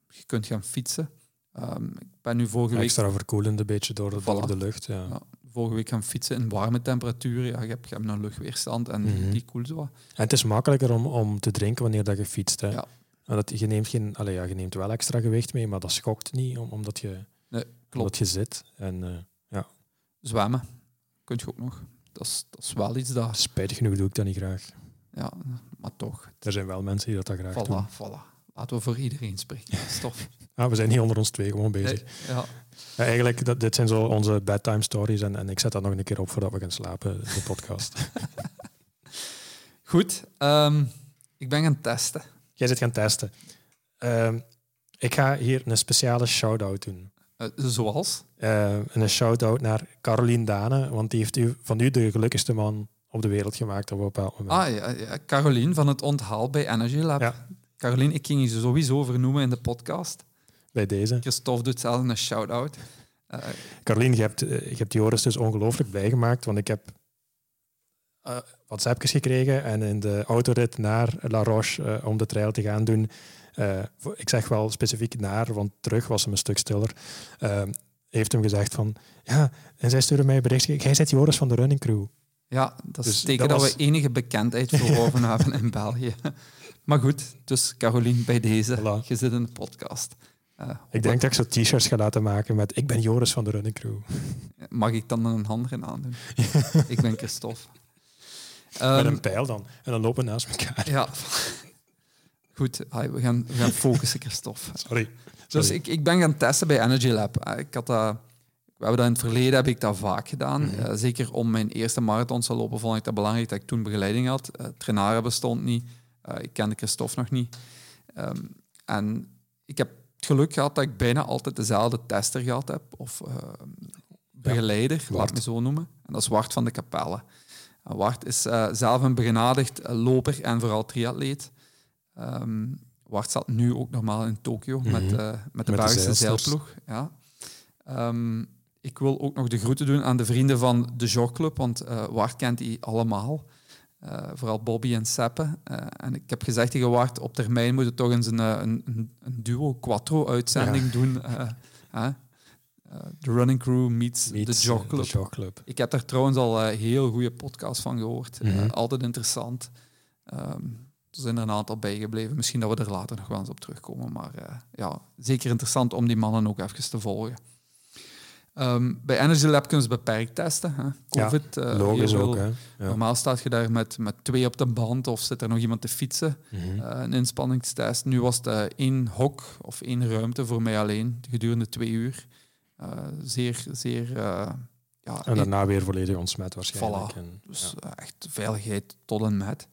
Je kunt gaan fietsen. Um, ik ben nu vorige week... Extra verkoelend een beetje door, de, Voilà. door de lucht. Ja. Ja, vorige week gaan fietsen in warme temperaturen. Ja, je, hebt, je hebt een luchtweerstand en die, Mhm. die koelt zo wat. En het is makkelijker om, om te drinken wanneer dat je fietst. Hè? Ja. Dat, je, neemt geen, allee, ja, je neemt wel extra gewicht mee, maar dat schokt niet, om, omdat, je, Nee, klopt. omdat je zit. En uh, Zwemmen kun je ook nog. Dat is, dat is wel iets dat... spijtig genoeg doe ik dat niet graag. Ja, maar toch. Er zijn wel mensen die dat, dat graag Voilà, doen. voilà. Laten we voor iedereen spreken. Stop. Ah, we zijn niet onder ons twee gewoon bezig. Nee, ja. Ja, eigenlijk, dat, dit zijn zo onze bedtime stories en, en ik zet dat nog een keer op voordat we gaan slapen, de podcast. Goed, um, ik ben gaan testen. Jij zit gaan testen. Um, ik ga hier een speciale shout-out doen. Uh, zoals? Uh, een shout-out naar Caroline Dane, want die heeft u, van u de gelukkigste man op de wereld gemaakt op een bepaald moment. Ah ja, ja. Caroline van het onthaal bij Energy Lab. Ja. Caroline, ik ging je sowieso vernoemen in de podcast. Bij deze. Christophe doet zelf een shout-out. Uh, Caroline, je hebt, je hebt Joris dus ongelooflijk blij gemaakt, want ik heb uh, WhatsAppjes gekregen en in de autorit naar La Roche uh, om de trail te gaan doen. Uh, ik zeg wel specifiek naar, want terug was hem een stuk stiller. Heeft hem gezegd van, ja, en zij stuurde mij een berichtje, jij zit Joris van de running crew. Ja, dat is Dus teken dat dat, we enige bekendheid verworven hebben in België. Maar goed, dus Carolien, bij deze, Voilà. je zit in de podcast. Eh, Ik denk dat ik zo t-shirts ga laten maken met ik ben Joris van de Running Crew. Mag ik dan een hand erin aandoen? ik ben Christophe. Met Ehm, een pijl dan. En dan lopen we naast elkaar. ja. Goed, we, gaan, we gaan focussen, Christophe. Sorry. Dus Sorry. ik, ik ben gaan testen bij Energy Lab. Eh, Ik had dat, we hebben dat in het verleden heb ik dat vaak gedaan. Mhm. Eh, zeker om mijn eerste marathon te lopen, vond ik dat belangrijk dat ik toen begeleiding had. Uh, Trainaren bestond niet. Eh, ik kende Christophe nog niet. Ehm, en ik heb het geluk gehad dat ik bijna altijd dezelfde tester gehad heb. Of eh, begeleider, laat Wart. me zo noemen. En dat is Wart van de Kapelle. En Wart is eh, zelf een begenadigd eh, loper en vooral triatleet. Ehm Wart zat nu ook normaal in Tokio met, Mhm. eh, met de de Belgische zeilploeg. Ja. Ehm, ik wil ook nog de groeten doen aan de vrienden van de Jogclub, want eh Wart kent die allemaal. Eh, vooral Bobby en Seppe. Eh, en ik heb gezegd tegen Wart, op termijn moeten we toch eens een, eh, een, een, een duo quattro-uitzending doen. Hè? Eh, De Running Crew meets, Meets, de de Jogclub. Ik heb daar trouwens al eh, heel goede podcasts van gehoord. Eh, Mhm. altijd interessant. Ehm, er zijn er een aantal bijgebleven. Misschien dat we er later nog wel eens op terugkomen. Maar ja, zeker interessant om die mannen ook even te volgen. Ehm, bij Energy Lab kunnen ze beperkt testen. Hè. Covid. eh, Logisch ook, hè. Ja. Normaal staat je daar met, met twee op de band of zit er nog iemand te fietsen. Mhm. een inspanningstest. Nu was het één hok of één ruimte voor mij alleen gedurende twee uur. Eh, zeer, zeer... eh, ja, En daarna weer volledig ontsmet waarschijnlijk. Voilà. En, dus ja. eh, echt veiligheid tot en met.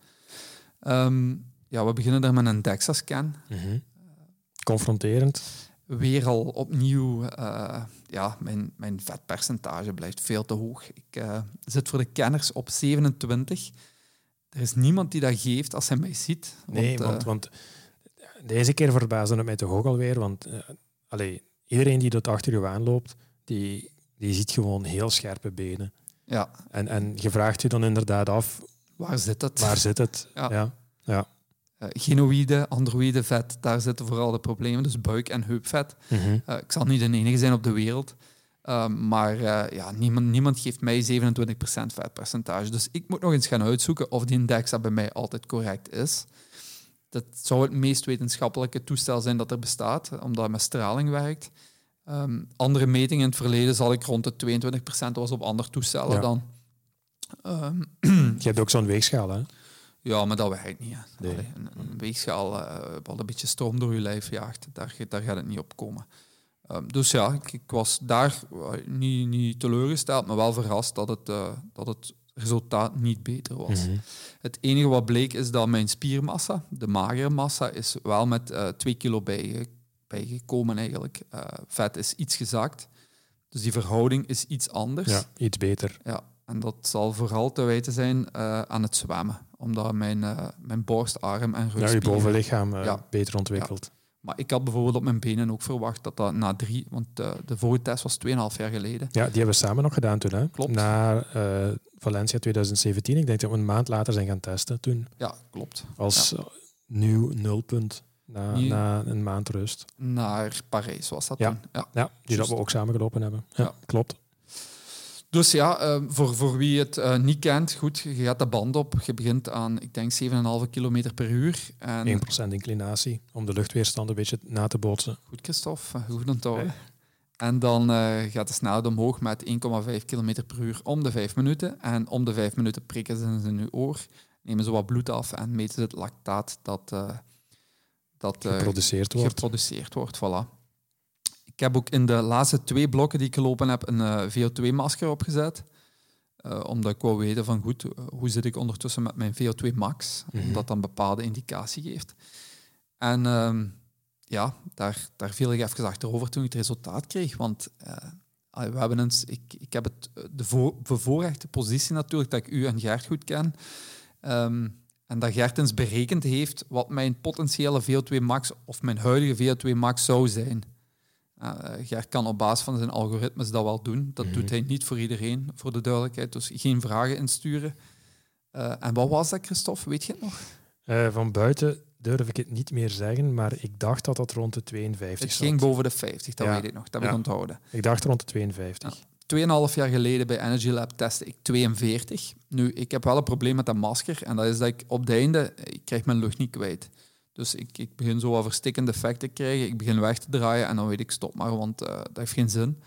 Ehm, ja, we beginnen daar met een DEXA-scan. Mhm. Confronterend. Weer al opnieuw, ja, mijn, mijn vetpercentage blijft veel te hoog. Ik zit voor de kenners op 27. Er is niemand die dat geeft als hij mij ziet. Nee, want, want deze keer verbaasde het mij toch ook alweer. Want allee, iedereen die dat achter je aanloopt, die, die ziet gewoon heel scherpe benen. ja, En, en je vraagt je dan inderdaad af, waar zit het? waar zit het? Ja. Ja. Ja. Eh, genoïde, androïde vet, daar zitten vooral de problemen. Dus buik- en heupvet. Mhm. Eh, ik zal niet de enige zijn op de wereld. Ehm, maar eh, ja, niemand, niemand geeft mij 27% vetpercentage. Dus ik moet nog eens gaan uitzoeken of die indexa bij mij altijd correct is. Dat zou het meest wetenschappelijke toestel zijn dat er bestaat, omdat het met straling werkt. Ehm, andere metingen in het verleden zal ik rond de 22% was op andere toestellen Ja. dan. Ehm, Je hebt ook zo'n weegschaal, hè? ja, maar dat werkt niet. Hè. Nee. Allee, een, een weegschaal eh, wat een beetje stroom door je lijf jaagt, daar, daar gaat het niet op komen. Ehm, dus ja, ik, ik was daar eh, niet, niet teleurgesteld, maar wel verrast dat het, eh, dat het resultaat niet beter was. Mhm. Het enige wat bleek is dat mijn spiermassa, de magere massa, is wel met eh 2 kilo bijge- bijgekomen eigenlijk. Eh, vet is iets gezakt, dus die verhouding is iets anders. Ja, iets beter. Ja, en dat zal vooral te wijten zijn eh, aan het zwemmen. Omdat mijn, mijn borst, arm en Ja, je rugspieren... bovenlichaam Ja. beter ontwikkeld. Maar ik had bijvoorbeeld op mijn benen ook verwacht dat dat na drie... Want eh, de vorige test was 2,5 jaar geleden. Ja, die hebben we samen nog gedaan toen, hè? Klopt. Na eh, Valencia 2017. Ik denk dat we een maand later zijn gaan testen toen. Ja, klopt. Als eh, nieuw nulpunt na, na een maand rust. Naar Parijs was dat Ja. toen. Ja. Ja, die dat we ook samen gelopen hebben. Ja. klopt. Dus ja, eh, voor, voor wie het eh, niet kent, goed, je gaat de band op. Je begint aan, ik denk, 7,5 kilometer per uur. En 1% inclinatie om de luchtweerstand een beetje na te bootsen. Goed, Christophe, goed onthouden. En dan eh, gaat de snelheid omhoog met 1,5 km per uur om de 5 minuten. En om de 5 minuten prikken ze in uw oor, nemen ze wat bloed af en meten ze het lactaat dat, eh, dat eh, Geproduceerd wordt. geproduceerd wordt. Voilà. Ik heb ook in de laatste twee blokken die ik gelopen heb een eh, VO2-masker opgezet. Eh, omdat ik wou weten van goed, eh, hoe zit ik ondertussen met mijn VO2 max? Mhm. Omdat dat een bepaalde indicatie geeft. En ehm, ja, daar, daar viel ik even achterover toen ik het resultaat kreeg. Want we hebben eens, ik, ik heb het, de voor, bevoorrechte positie natuurlijk dat ik u en Gert goed ken. Ehm, en dat Gert eens berekend heeft wat mijn potentiële VO2 max of mijn huidige VO2 max zou zijn. Uh, Gert kan op basis van zijn algoritmes dat wel doen. Dat Mhm. doet hij niet voor iedereen, voor de duidelijkheid. Dus geen vragen insturen. Uh, en wat was dat, Christophe? Weet je het nog? Uh, van buiten durf ik het niet meer zeggen, maar ik dacht dat dat rond de 52 Het zat. ging boven de 50, dat Ja. weet ik nog. Dat heb Ja. ik onthouden. Ik dacht rond de 52. 2,5 jaar geleden bij Energy Lab testte ik 42. Nu, ik heb wel een probleem met dat masker. En dat is dat ik op het einde, ik krijg mijn lucht niet kwijt. Dus ik, ik begin zo wat verstikkende effecten te krijgen. Ik begin weg te draaien en dan weet ik stop maar, want uh, dat heeft geen zin.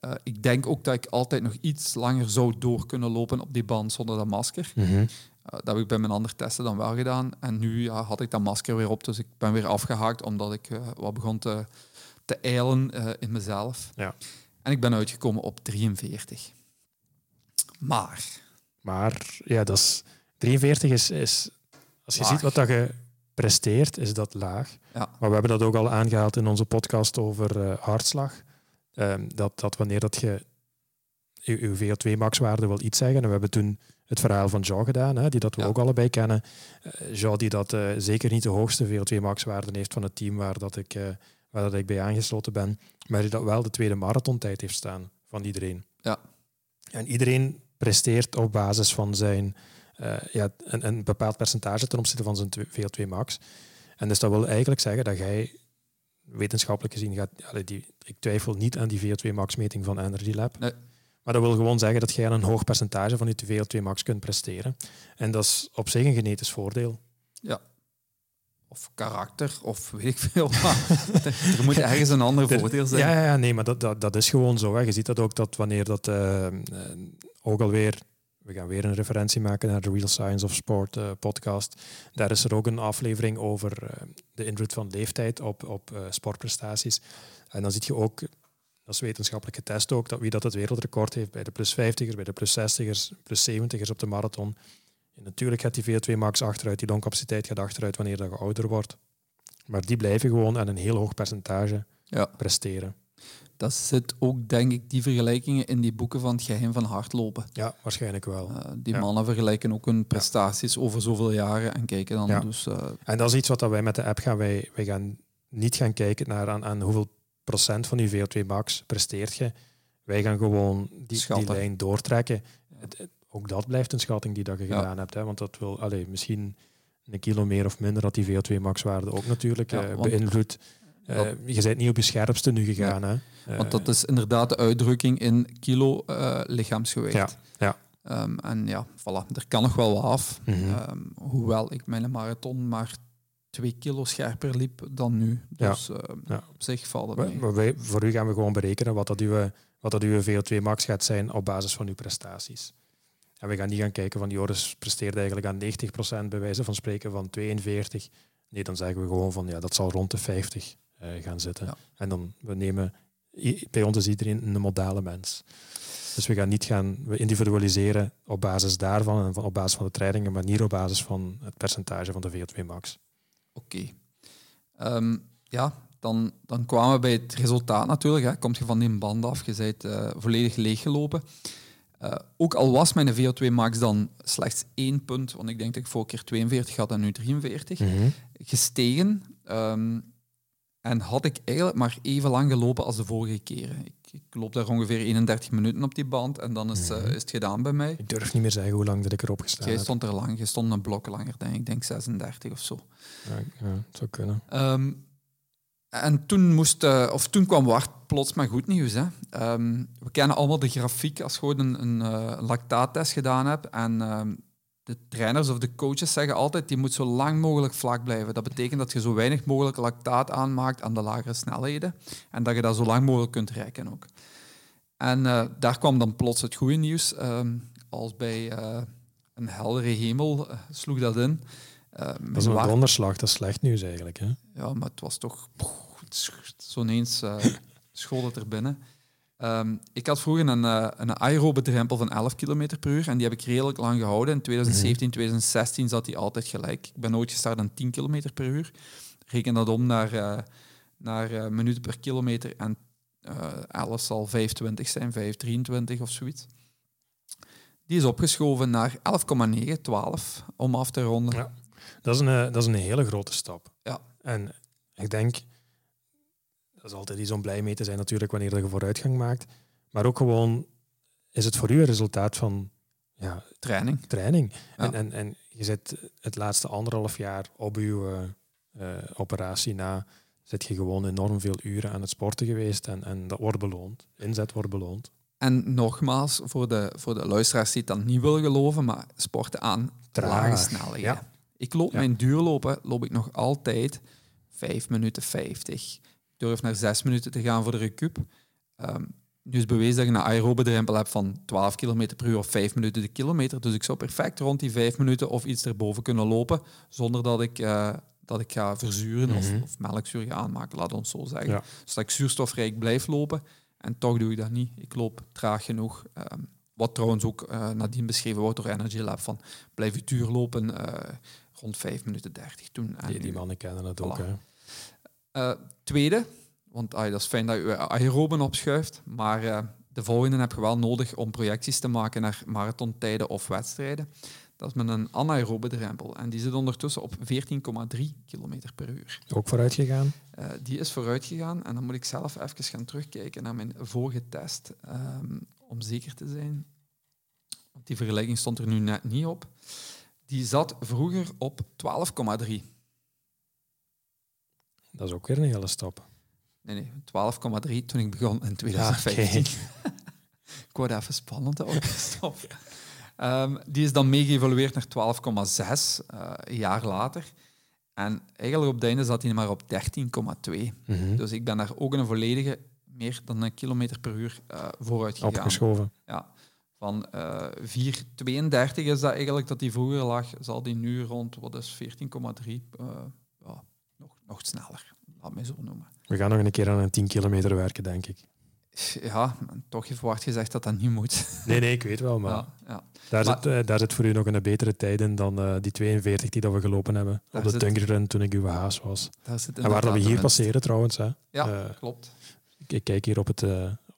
Uh, ik denk ook dat ik altijd nog iets langer zou door kunnen lopen op die band zonder dat masker. Mhm. Uh, dat heb ik bij mijn andere testen dan wel gedaan. En nu ja, had ik dat masker weer op, dus ik ben weer afgehaakt omdat ik wat begon te, te eilen in mezelf. Ja. En ik ben uitgekomen op 43. Maar. Maar ja, dat is, 43 is, is als je Laag. ziet wat dat je presteert, is dat laag. Ja. Maar we hebben dat ook al aangehaald in onze podcast over uh, hartslag. Um, dat, dat wanneer dat je je, je VO2 maxwaarde wil iets zeggen. En we hebben toen het verhaal van Jean gedaan, hè, die dat we Ja. ook allebei kennen. Uh, Jean die dat uh, zeker niet de hoogste VO2 maxwaarde heeft van het team waar dat ik, uh, waar dat ik bij aangesloten ben. Maar die dat wel de tweede marathontijd heeft staan van iedereen. Ja. En iedereen presteert op basis van zijn uh, ja, een, een, bepaald percentage ten opzichte van zijn VO2 max. En dus dat wil eigenlijk zeggen dat jij wetenschappelijk gezien gaat... Allee, die, ik twijfel niet aan die VO2 max meting van Energy Lab. Nee. Maar dat wil gewoon zeggen dat jij een hoog percentage van je VO2 max kunt presteren. En dat is op zich een genetisch voordeel. Ja. Of karakter, of weet ik veel. er, er moet ergens een ander voordeel zijn. Ja, ja nee, maar dat, dat, dat is gewoon zo. Hè. Je ziet dat ook dat wanneer dat uh, ook alweer we gaan weer een referentie maken naar de Real Science of Sport uh, podcast. Daar is er ook een aflevering over uh, de invloed van leeftijd op, op uh, sportprestaties. En dan zie je ook, dat is wetenschappelijk getest ook, dat wie dat het wereldrecord heeft bij de plus 50ers, bij de plus 60ers, plus 70ers op de marathon. En natuurlijk gaat die VO2 max achteruit, die longcapaciteit gaat achteruit wanneer dat je ouder wordt. Maar die blijven gewoon aan een heel hoog percentage ja. presteren. Dat zit ook, denk ik, die vergelijkingen in die boeken van het geheim van hardlopen. Ja, waarschijnlijk wel. Uh, die ja. mannen vergelijken ook hun prestaties ja. over zoveel jaren en kijken dan ja. dus... Uh, en dat is iets wat wij met de app gaan. Wij, wij gaan niet gaan kijken naar aan, aan hoeveel procent van je VO2 max presteert je. Wij gaan gewoon die, die lijn doortrekken. Het, het, ook dat blijft een schatting die dat je gedaan hebt. Hè? Want dat wil allee, misschien een kilo meer of minder dat die VO2 max waarde ook natuurlijk uh, beïnvloedt. Uh, je bent niet op je scherpste nu gegaan. Ja. Hè? Want dat is inderdaad de uitdrukking in kilo uh, lichaamsgewicht. Ja. ja. Um, en ja, voilà, er kan nog wel wat af. Mm -hmm. um, hoewel ik mijn marathon maar twee kilo scherper liep dan nu. Dus ja. Ja. op zich valt het maar, mee. Maar wij, voor u gaan we gewoon berekenen wat dat, uw, wat dat uw VO2 max gaat zijn op basis van uw prestaties. En we gaan niet gaan kijken van Joris presteert eigenlijk aan 90% bij wijze van spreken van 42. Nee, dan zeggen we gewoon van ja, dat zal rond de 50 uh, gaan zitten. Ja. En dan we nemen bij ons is iedereen een modale mens. Dus we gaan niet gaan we individualiseren op basis daarvan en op basis van de trainingen, maar niet op basis van het percentage van de VO2 max. Oké. Okay. Um, ja, dan, dan kwamen we bij het resultaat natuurlijk. Hè. Komt je van die band af, je bent uh, volledig leeggelopen. Uh, ook al was mijn VO2 max dan slechts één punt, want ik denk dat ik vorige keer 42 had en nu 43, mm -hmm. gestegen. Um, en had ik eigenlijk maar even lang gelopen als de vorige keren. Ik, ik loop daar ongeveer 31 minuten op die band en dan is, -hmm. uh, is het gedaan bij mij. Ik durf niet meer zeggen hoe lang dat ik erop gestaan Jij heb. stond er lang, je stond een blok langer, denk ik. Ik denk 36 of zo. Ja, zou kunnen. Um, en toen, moest, uh, of toen kwam Wart plots met goed nieuws. Hè. Um, we kennen allemaal de grafiek als je gewoon een, een uh, lactaattest gedaan hebt. En um, de trainers of de coaches zeggen altijd, die moet zo lang mogelijk vlak blijven. Dat betekent dat je zo weinig mogelijk lactaat aanmaakt aan de lagere snelheden. En dat je dat zo lang mogelijk kunt reiken ook. En uh, daar kwam dan plots het goede nieuws. als bij uh, een heldere hemel uh, sloeg dat in. Dat is een donderslag, dat is slecht nieuws eigenlijk. Hè? Ja, maar het was toch... Zo ineens school het er binnen. Um, ik had vroeger een, uh, een aerobe drempel van 11 km per uur en die heb ik redelijk lang gehouden. In 2017, 2016 zat die altijd gelijk. Ik ben nooit gestart aan 10 km per uur. Reken dat om naar, uh, naar minuten per kilometer en 11 zal 5,20 zijn, 5,23 of zoiets. Die is opgeschoven naar 11,9, 12 om af te ronden. Ja. Dat is, een, dat is een hele grote stap. Ja. En ik denk, dat is altijd iets om blij mee te zijn natuurlijk wanneer je vooruitgang maakt. Maar ook gewoon, is het voor u een resultaat van ja, training? training. Ja. En, en, en je zit het laatste anderhalf jaar op uw uh, uh, operatie na, zit je gewoon enorm veel uren aan het sporten geweest en, en dat wordt beloond. Inzet wordt beloond. En nogmaals, voor de, voor de luisteraars die het dan niet willen geloven, maar sporten aan Traag, lage snelheden. ja. Ik loop Ja. mijn duurlopen, loop ik nog altijd 5 minuten 50. Durf naar 6 minuten te gaan voor de recup. Ehm, nu is bewezen dat je een aerobe drempel hebt van 12 km per uur of 5 minuten de kilometer. Dus ik zou perfect rond die 5 minuten of iets erboven kunnen lopen, zonder dat ik, eh, dat ik ga verzuren of, Mhm. of melkzuur ga aanmaken, laat ons zo zeggen. Ja. Dus dat ik zuurstofrijk blijf lopen. En toch doe ik dat niet. Ik loop traag genoeg. Ehm, wat trouwens ook eh, nadien beschreven wordt door Energy Lab. Van blijf je duur lopen eh, rond 5 minuten 30 doen. En Die, mannen kennen het ook. Hè. Eh, tweede, want ah, dat is fijn dat je aeroben opschuift, maar eh, de volgende heb je wel nodig om projecties te maken naar marathontijden of wedstrijden. Dat is met een anaerobe drempel en die zit ondertussen op 14,3 km per uur. Ook vooruit gegaan. Eh, die is vooruit gegaan en dan moet ik zelf even gaan terugkijken naar mijn vorige test ehm, om zeker te zijn. Want die vergelijking stond er nu net niet op. Die zat vroeger op 12,3. Dat is ook weer een hele stap. Nee, nee, 12,3 toen ik begon in 2015. ik word even spannend houden. Stop. Ehm, die is dan meegeëvalueerd naar 12,6 eh, een jaar later. En eigenlijk op het einde zat hij maar op 13,2. Mhm. Dus ik ben daar ook een volledige, meer dan een kilometer per uur eh, vooruit gegaan. Opgeschoven. Ja. Van eh 4,32 is dat eigenlijk dat die vroeger lag, zal die nu rond, wat is 14,3, eh, ja, nog, sneller, laat mij zo noemen. We gaan nog een keer aan een 10 kilometer werken, denk ik. Ja, toch heeft Wart gezegd dat dat niet moet. Nee, nee, ik weet wel, maar Ja, ja. daar, Maar- zit, eh, daar zit voor u nog een betere tijd in dan eh, die 42 die dat we gelopen hebben op de Dunkerrun toen ik uw haas was. En waar dat we hier passeren trouwens. Hè. Ja, Eh, klopt. ik, ik kijk hier op, het,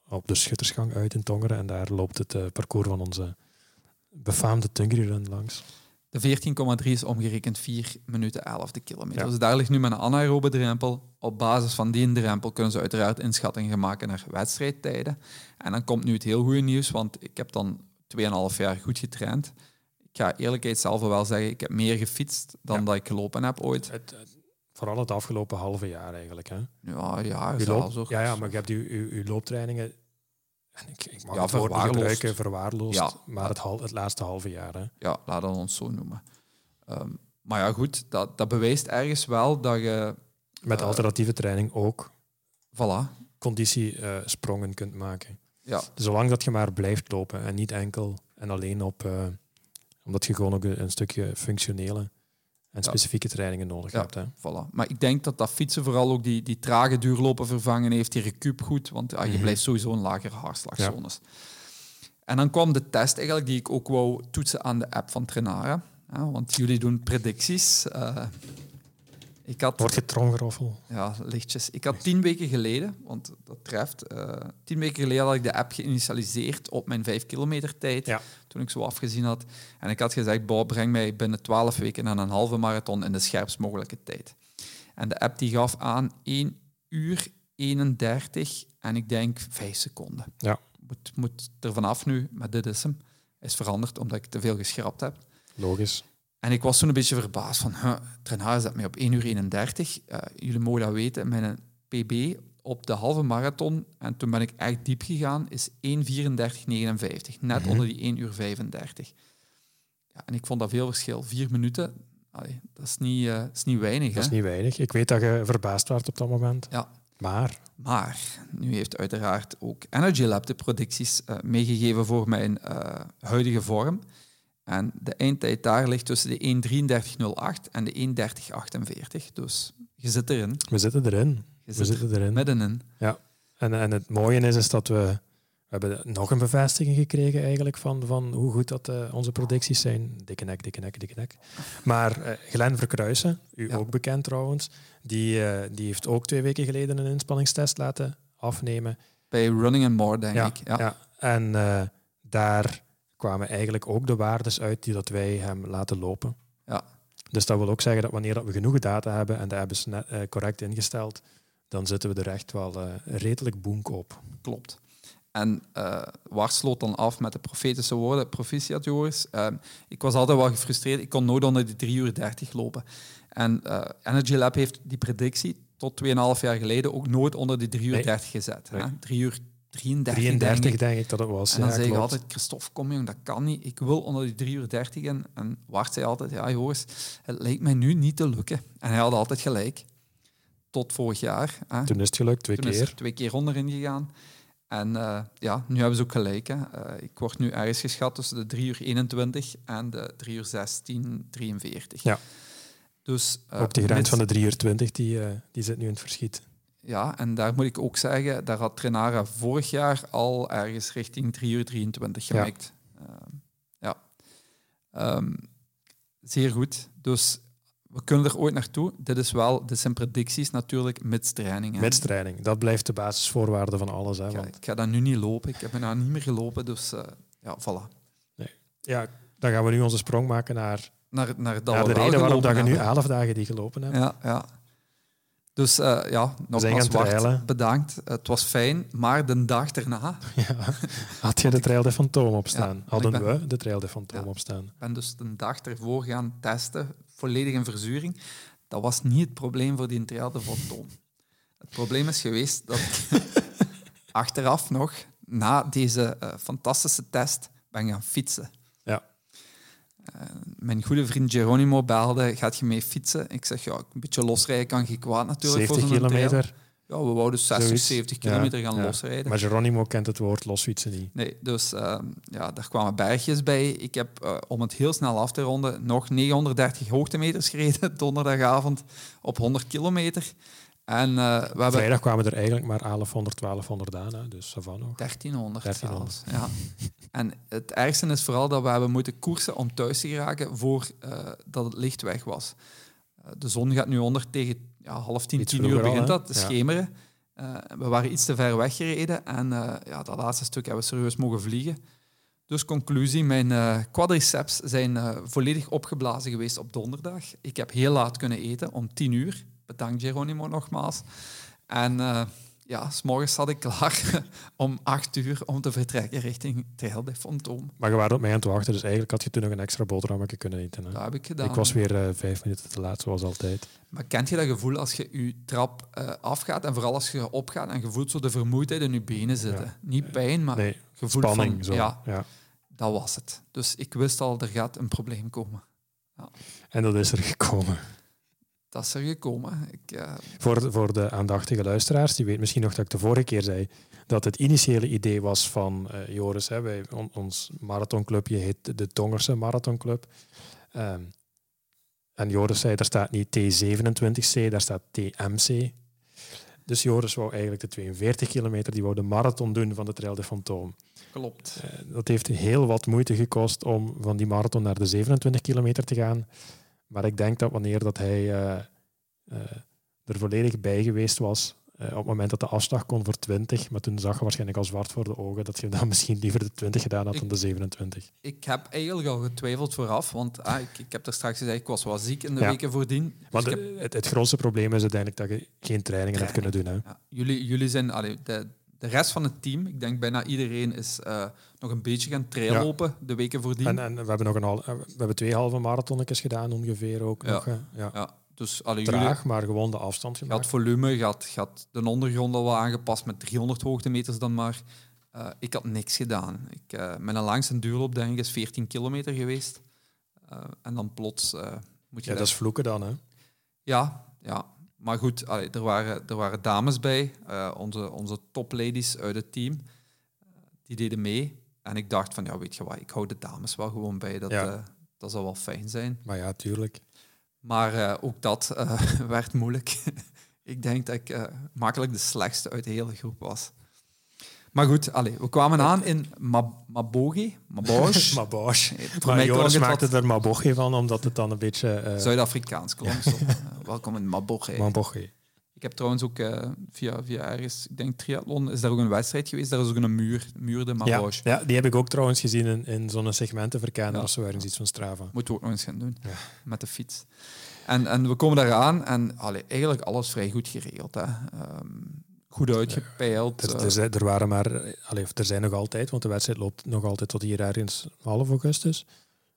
op de schuttersgang uit in Tongeren en daar loopt het parcours van onze befaamde Dunkerrun langs. De 14,3 is omgerekend 4 minuten 11 de kilometer. Ja. Dus daar ligt nu mijn anaerobe drempel. Op basis van die drempel kunnen ze uiteraard inschattingen gaan maken naar wedstrijdtijden. En dan komt nu het heel goede nieuws, want ik heb dan 2,5 jaar goed getraind. Ik ga eerlijkheidshalve wel zeggen, ik heb meer gefietst dan Ja. dat ik gelopen heb ooit. Het, het- vooral het afgelopen halve jaar eigenlijk. Hè. Ja, ja, zelfs ja, ja, maar je hebt uw, uw, uw looptrainingen, en ik, ik mag Ja, het woord niet verwaarloosd. gebruiken, verwaarloosd, Ja. maar het, hal, het laatste halve jaar. Hè. Ja, laten we ons zo noemen. Ehm, maar ja, goed, dat, dat bewijst ergens wel dat je... Met Eh, alternatieve training ook Voilà, conditiesprongen kunt maken. ja, Zolang dat je maar blijft lopen en niet enkel en alleen op, eh, omdat je gewoon ook een, een stukje functionele en specifieke trainingen nodig Ja. hebt. Hè. voilà. Maar ik denk dat dat fietsen vooral ook die, die trage duurlopen vervangen heeft, die recup goed, want ja, je Mhm. blijft sowieso een lagere hartslagzones. En dan kwam de test eigenlijk die ik ook wou toetsen aan de app van Trenara. Ja, want jullie doen predicties. Eh, ik had Wordt je tromgeroffel? Ja, lichtjes. Ik had tien weken geleden, want dat treft, eh, tien weken geleden had ik de app geïnitialiseerd op mijn vijf kilometer tijd, Ja. Toen ik zo afgezien had. En ik had gezegd, Bob, breng mij binnen 12 weken aan een halve marathon in de scherpst mogelijke tijd. En de app die gaf aan 1 uur 31 en ik denk 5 seconden. Ja. Moet, moet er vanaf nu, maar dit is hem. Is veranderd omdat ik te veel geschrapt heb. Logisch. En ik was toen een beetje verbaasd van, huh, Trenhaar zet mij op 1 uur 31. Eh, jullie mogen dat weten, mijn PB op de halve marathon, en toen ben ik echt diep gegaan, is 1.34.59. Net Mhm. onder die 1 uur 35. Ja, en ik vond dat veel verschil. Vier minuten, allee, dat, is niet, eh, is niet weinig. Dat is niet weinig. Ik weet dat je verbaasd werd op dat moment. Ja. Maar Maar nu heeft uiteraard ook Energy Lab de predicties eh, meegegeven voor mijn eh, huidige vorm. En de eindtijd daar ligt tussen de 1.33.08 en de 1.30.48. Dus je zit erin. we zitten erin. Je We zit er zitten erin. middenin. En, en het mooie is, is dat we, we hebben nog een bevestiging gekregen eigenlijk van, van hoe goed dat eh, onze predicties zijn. Dikke nek, dikke nek, dikke nek. Maar eh Glenn Verkruisen, u Ja. ook bekend trouwens, die, eh, die heeft ook twee weken geleden een inspanningstest laten afnemen. Bij Running and More, denk Ja, ik. Ja. ja. En daar kwamen eigenlijk ook de waardes uit die dat wij hem laten lopen. Ja. Dus dat wil ook zeggen dat wanneer dat we genoeg data hebben en dat hebben ze net, correct ingesteld, dan zitten we er echt wel eh, redelijk boenk op. Klopt. En eh Wart sloot dan af met de profetische woorden, proficiat Joris. Ehm, ik was altijd wel gefrustreerd, ik kon nooit onder die 3 uur 30 lopen. En eh, Energy Lab heeft die predictie tot 2,5 jaar geleden ook nooit onder die 3 uur Nee. 30 gezet. Nee. Hè? 3 uur 33, 33 denk ik. denk ik dat het was. En dan ja, zei klopt. altijd, Christophe, kom jong, dat kan niet. Ik wil onder die 3 uur 30 in. En Wart zei altijd, ja jongens, het lijkt mij nu niet te lukken. En hij had altijd gelijk. Tot vorig jaar. Hè. Toen is het gelukt, twee Toen is keer. er twee keer onderin gegaan. En eh, ja, nu hebben ze ook gelijk. Hè. Eh, ik word nu ergens geschat tussen de 3 uur 21 en de 3 uur 16, 43. Ja. Dus, eh, Ook de grens van de 3 uur 20, die, die zit nu in het verschiet. Ja, en daar moet ik ook zeggen, daar had Trenara vorig jaar al ergens richting 3 uur 23 Ja. gemikt. Ehm, ja. Ehm, zeer goed. Dus we kunnen er ooit naartoe. Dit is wel, dit zijn predicties natuurlijk met training. hè. Met training. Dat blijft de basisvoorwaarde van alles. Hè, Ik ga, want, ik ga dat nu niet lopen. Ik heb er nou niet meer gelopen, dus eh, ja, voilà. ja, dan gaan we nu onze sprong maken naar, Naar, naar, dat naar de reden waarom dat je nu. 11 dagen die gelopen hebt. Ja, ja. Dus eh, ja, nogmaals, Bart, bedankt. Het was fijn, maar de dag erna Ja. Had je de Trail de Fantôme opstaan? Ja, Hadden ik ben- we de Trail de Fantôme Ja. opstaan? ben dus de dag ervoor gaan testen, volledig in verzuring. Dat was niet het probleem voor die trail de Fantôme. Het probleem is geweest dat ik achteraf nog, na deze eh, fantastische test, ben gaan fietsen. Ja. Eh, mijn goede vriend Geronimo belde, gaat je mee fietsen? Ik zeg, ja, een beetje losrijden kan geen kwaad natuurlijk 70 voor zo'n trail. Ja, we wouden 60, Zoiets. 70 Ja, kilometer gaan losrijden. Maar Geronimo kent het woord losfietsen niet. Nee, dus ehm, ja, daar kwamen bergjes bij. Ik heb, eh, om het heel snel af te ronden, nog 930 hoogtemeters gereden donderdagavond op 100 kilometer. En eh, we hebben Vrijdag kwamen er eigenlijk maar 1100, 1200 aan. Hè, dus Savannah. nog. 1300, 1300. zelfs. Ja. En het ergste is vooral dat we hebben moeten koersen om thuis te geraken voor eh, dat het licht weg was. De zon gaat nu onder tegen ja, half tien, tien uur begint dat, te Ja. schemeren. Eh, we waren iets te ver weggereden en eh, ja, dat laatste stuk hebben we serieus mogen vliegen. Dus conclusie, mijn eh, quadriceps zijn volledig opgeblazen geweest op donderdag. Ik heb heel laat kunnen eten, om tien uur. Bedankt Geronimo nogmaals. En ja, s'morgens zat ik klaar om acht uur om te vertrekken richting de Fantôme. Maar je waren op mij aan het wachten, dus eigenlijk had je toen nog een extra boterhammetje kunnen eten. Hè. Dat heb ik gedaan. Ik was weer eh, vijf minuten te laat, zoals altijd. Maar kent je dat gevoel als je je trap eh, afgaat en vooral als je opgaat en je voelt zo de vermoeidheid in je benen zitten? Niet pijn, maar Nee, gevoel spanning. van... zo. Ja, Ja. dat was het. Dus ik wist al, er gaat een probleem komen. En dat is er gekomen. Dat is er gekomen. Ik, eh, Voor, de- voor de aandachtige luisteraars, die weet misschien nog dat ik de vorige keer zei dat het initiële idee was van eh, Joris. Hè, wij, on- ons marathonclubje heet de Tongerse Marathonclub. Ehm, en Joris zei, daar staat niet T27C, daar staat TMC. Dus Joris wou eigenlijk de 42 kilometer, die wou de marathon doen van de Trail de Fantôme. klopt. Eh, dat heeft heel wat moeite gekost om van die marathon naar de 27 kilometer te gaan. Maar ik denk dat wanneer dat hij eh, eh, er volledig bij geweest was, eh, op het moment dat de afslag kon voor 20, maar toen zag je waarschijnlijk al zwart voor de ogen dat je dan misschien liever de 20 gedaan had Ik- dan de 27. Ik heb eigenlijk al getwijfeld vooraf, want ah, ik, ik heb er straks gezegd, ik was wel ziek in de Ja. weken voordien. Dus heb- het, het grootste probleem is uiteindelijk dat je geen trainingen hebt kunnen doen. Hè. Ja, jullie, jullie zijn, allee, de, de rest van het team, ik denk bijna iedereen, is eh, nog een beetje gaan traillopen de weken voordien. En, en we hebben nog een hal, eh, we hebben twee halve marathonnetjes gedaan ongeveer ook Ja. nog. hè. Ja. ja, dus Traag, maar gewoon de afstand je gemaakt. had volume, je had, je had de ondergrond al wel aangepast met 300 hoogtemeters dan maar. Ik had niks gedaan. Ik, eh, mijn langste duurloop denk ik is 14 kilometer geweest. En dan plots moet je Ja, dat is vloeken dan. Hè. Ja, ja. Maar goed, allee, er, waren, er waren dames bij, eh, onze, onze topladies uit het team. Eh, die deden mee. En ik dacht van, ja, weet je wat, ik hou de dames wel gewoon bij. Dat, Ja. eh, dat zal wel fijn zijn. Maar ja, tuurlijk. Maar ook dat werd moeilijk. ik denk dat ik makkelijk de slechtste uit de hele groep was. Maar goed, allee, we kwamen aan in Mab Mabogi. Mabosh. Mabosh. Maar Joris maakte wat er Mabochi van, omdat het dan een beetje... Zuid-Afrikaans klonk. zo. Welkom in Mabogi. Mabochi. Ik heb trouwens ook eh, via, via ergens, ik denk triathlon, is daar ook een wedstrijd geweest. Daar is ook een muur, muur de Ja, Mabosh. ja, die heb ik ook trouwens gezien in, in zo'n segmentenverkenner Ja. of zo ergens iets van Strava. Moeten we ook nog eens gaan doen, Ja. met de fiets. En, en we komen daar aan en allee, eigenlijk alles vrij goed geregeld. Hè. Ehm, goed uitgepeild. Er, eh, er, zijn- er waren maar... Allee, er zijn nog altijd, want de wedstrijd loopt nog altijd tot hier ergens half augustus.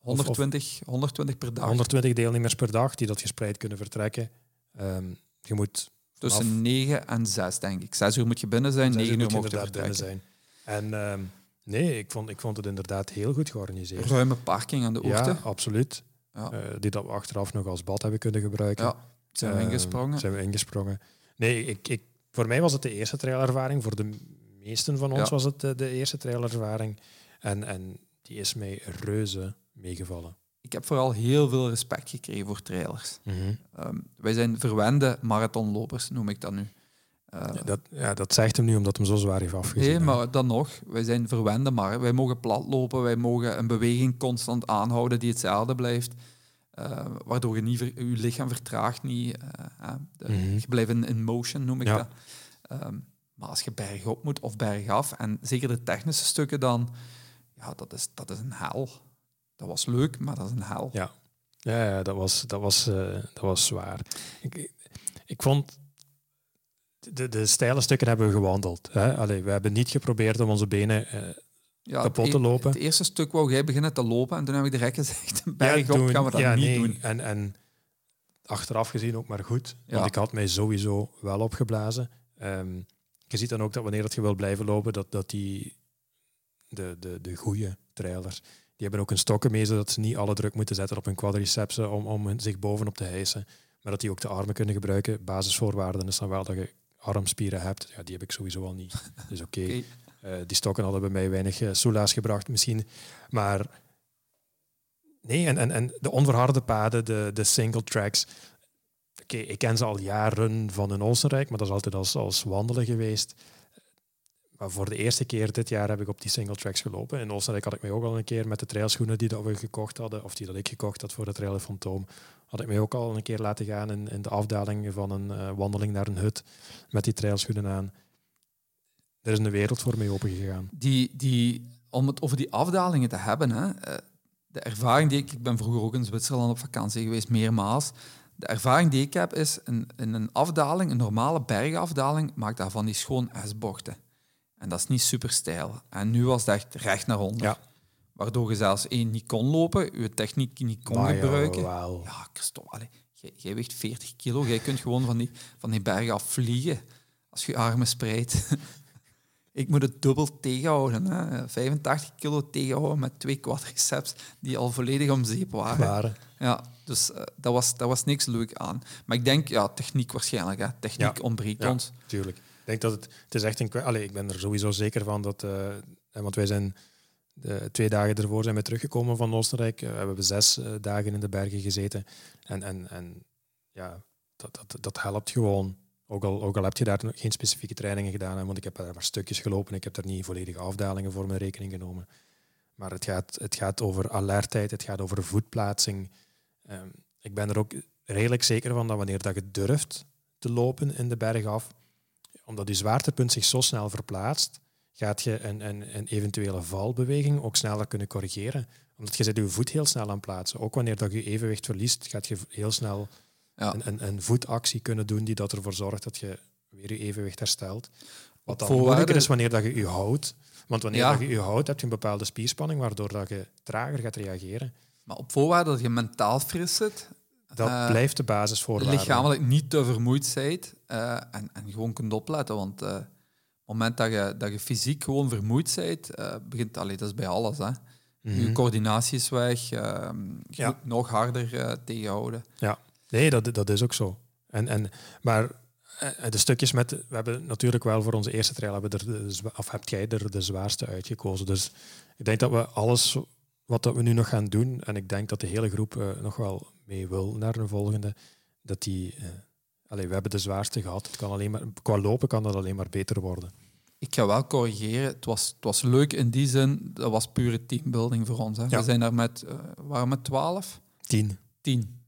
120, 120 per dag. 120 deelnemers per dag die dat gespreid kunnen vertrekken. Ehm, je moet Tussen 9 en 6, denk ik. 6 uur moet je binnen zijn, 9 uur mocht je binnen zijn. En ehm, nee, ik vond, ik vond het inderdaad heel goed georganiseerd. Ruime parking aan de oorte. Ja, absoluut. Ja. Uh, die dat we achteraf nog als bad hebben kunnen gebruiken. Ja, zijn we ehm, ingesprongen. Zijn we ingesprongen. Nee, ik, ik, voor mij was het de eerste trailervaring. Voor de meesten van ons was het de, de eerste trailervaring. En, en die is mij reuze meegevallen. Ik heb vooral heel veel respect gekregen voor trailers. Mhm. Ehm, wij zijn verwende marathonlopers, noem ik dat nu. Uh, ja, dat, ja, dat zegt hem nu omdat hem zo zwaar heeft afgezien. Nee, maar dan nog, wij zijn verwende maar. Wij mogen plat lopen, wij mogen een beweging constant aanhouden die hetzelfde blijft. Uh, waardoor je niet je lichaam vertraagt niet. Uh, mm Je blijft in, in, motion, noem ik dat. Um, maar als je bergop moet of bergaf, en zeker de technische stukken dan, ja, dat is, dat is een hel. Dat was leuk, maar dat is een hel. Ja, ja, ja dat, was, dat, was, uh, dat was zwaar. Ik, ik vond... De, de steile stukken hebben we gewandeld. Hè? Allee, we hebben niet geprobeerd om onze benen uh, ja, kapot te e- lopen. Het eerste stuk wou jij beginnen te lopen en toen heb ik direct gezegd, bergop ja, gaan we dat ja, niet nee. doen. En, en achteraf gezien ook maar goed, want ik had mij sowieso wel opgeblazen. Um, je ziet dan ook dat wanneer dat je wil blijven lopen, dat, dat die de, de, de goede trailers, die hebben ook een stokken mee, zodat ze niet alle druk moeten zetten op hun quadricepsen om, om zich bovenop te hijsen. Maar dat die ook de armen kunnen gebruiken. Basisvoorwaarden is dan wel dat je armspieren hebt. Ja, die heb ik sowieso al niet. Dus oké. Okay. Eh, die stokken hadden bij mij weinig uh, soelaas gebracht misschien. Maar nee, en, en, en de onverharde paden, de, de single tracks, okay, ik ken ze al jaren van in Oostenrijk, maar dat is altijd als, als wandelen geweest. Maar voor de eerste keer dit jaar heb ik op die single tracks gelopen. In Oostenrijk had ik mij ook al een keer met de trailschoenen die dat we gekocht hadden, of die dat ik gekocht had voor de Trail Fantoom, had ik mij ook al een keer laten gaan in, in de afdaling van een uh, wandeling naar een hut met die trailschoenen aan. Er is een wereld voor mij opengegaan. Die, die, om het over die afdalingen te hebben, hè, eh, de ervaring die ik... Ik ben vroeger ook in Zwitserland op vakantie geweest, meermaals de ervaring die ik heb is, in, een afdaling, een normale bergafdaling, maakt daar van die schoon S-bochten. En dat is niet super stijl. En nu was het echt recht naar onder. Ja. Waardoor je zelfs één niet kon lopen, je techniek niet kon gebruiken. Ja, Christophe, jij, weegt 40 kilo, jij kunt gewoon van die, van die bergen af vliegen als je, je armen spreidt. ik moet het dubbel tegenhouden. Hè. 85 kilo tegenhouden met twee quadriceps die al volledig om zeep waren. waren. Ja, dus uh, dat, was, dat was niks leuk aan. Maar ik denk, ja, techniek waarschijnlijk. Hè. Techniek ja, ontbreekt ja, ons. Tuurlijk. Denk dat het, het is echt een... Ik ben er sowieso zeker van dat... Uh, want wij zijn de twee dagen ervoor zijn we teruggekomen van Oostenrijk. Uh, we hebben zes dagen in de bergen gezeten. En, en, en ja, dat, dat, dat helpt gewoon. Ook al, ook al heb je daar geen specifieke trainingen gedaan, want ik heb daar maar stukjes gelopen. Ik heb daar niet volledige afdalingen voor mijn rekening genomen. Maar het gaat, het gaat over alertheid, het gaat over voetplaatsing. Ehm, ik ben er ook redelijk zeker van dat wanneer dat je durft te lopen in de berg af, omdat je zwaartepunt zich zo snel verplaatst, gaat je een, een, een eventuele valbeweging ook sneller kunnen corrigeren. Omdat je zet je voet heel snel aan plaatsen. Ook wanneer dat je evenwicht verliest, gaat je heel snel ja. een, een, een, voetactie kunnen doen die dat ervoor zorgt dat je weer je evenwicht herstelt. Wat dan moeilijker is wanneer dat je je houdt. Want wanneer dat je je houdt, heb je een bepaalde spierspanning, waardoor dat je trager gaat reageren. Maar op voorwaarde dat je mentaal fris zit. Dat uh, blijft de basisvoorwaarde. Lichamelijk niet te vermoeid bent uh, en, en gewoon kunt opletten. Want uh, op het moment dat je, dat je fysiek gewoon vermoeid bent, begint, allee, dat is bij alles. Hè. Je mhm. coördinatie is weg, ehm, je moet nog harder tegenhouden. Ja, nee, dat, dat is ook zo. En, en, maar de stukjes met, we hebben natuurlijk wel voor onze eerste trail, hebben er de, of heb jij er de zwaarste uitgekozen. Dus ik denk dat we alles wat dat we nu nog gaan doen, en ik denk dat de hele groep uh, nog wel mee wil naar een volgende, dat die... Uh, allee, we hebben de zwaarste gehad. Het kan alleen maar, qua lopen kan dat alleen maar beter worden. Ik ga wel corrigeren. Het was, het was leuk in die zin, dat was pure teambuilding voor ons. Hè. Ja. We zijn daar met, uh, waren met 12? Tien. Tien.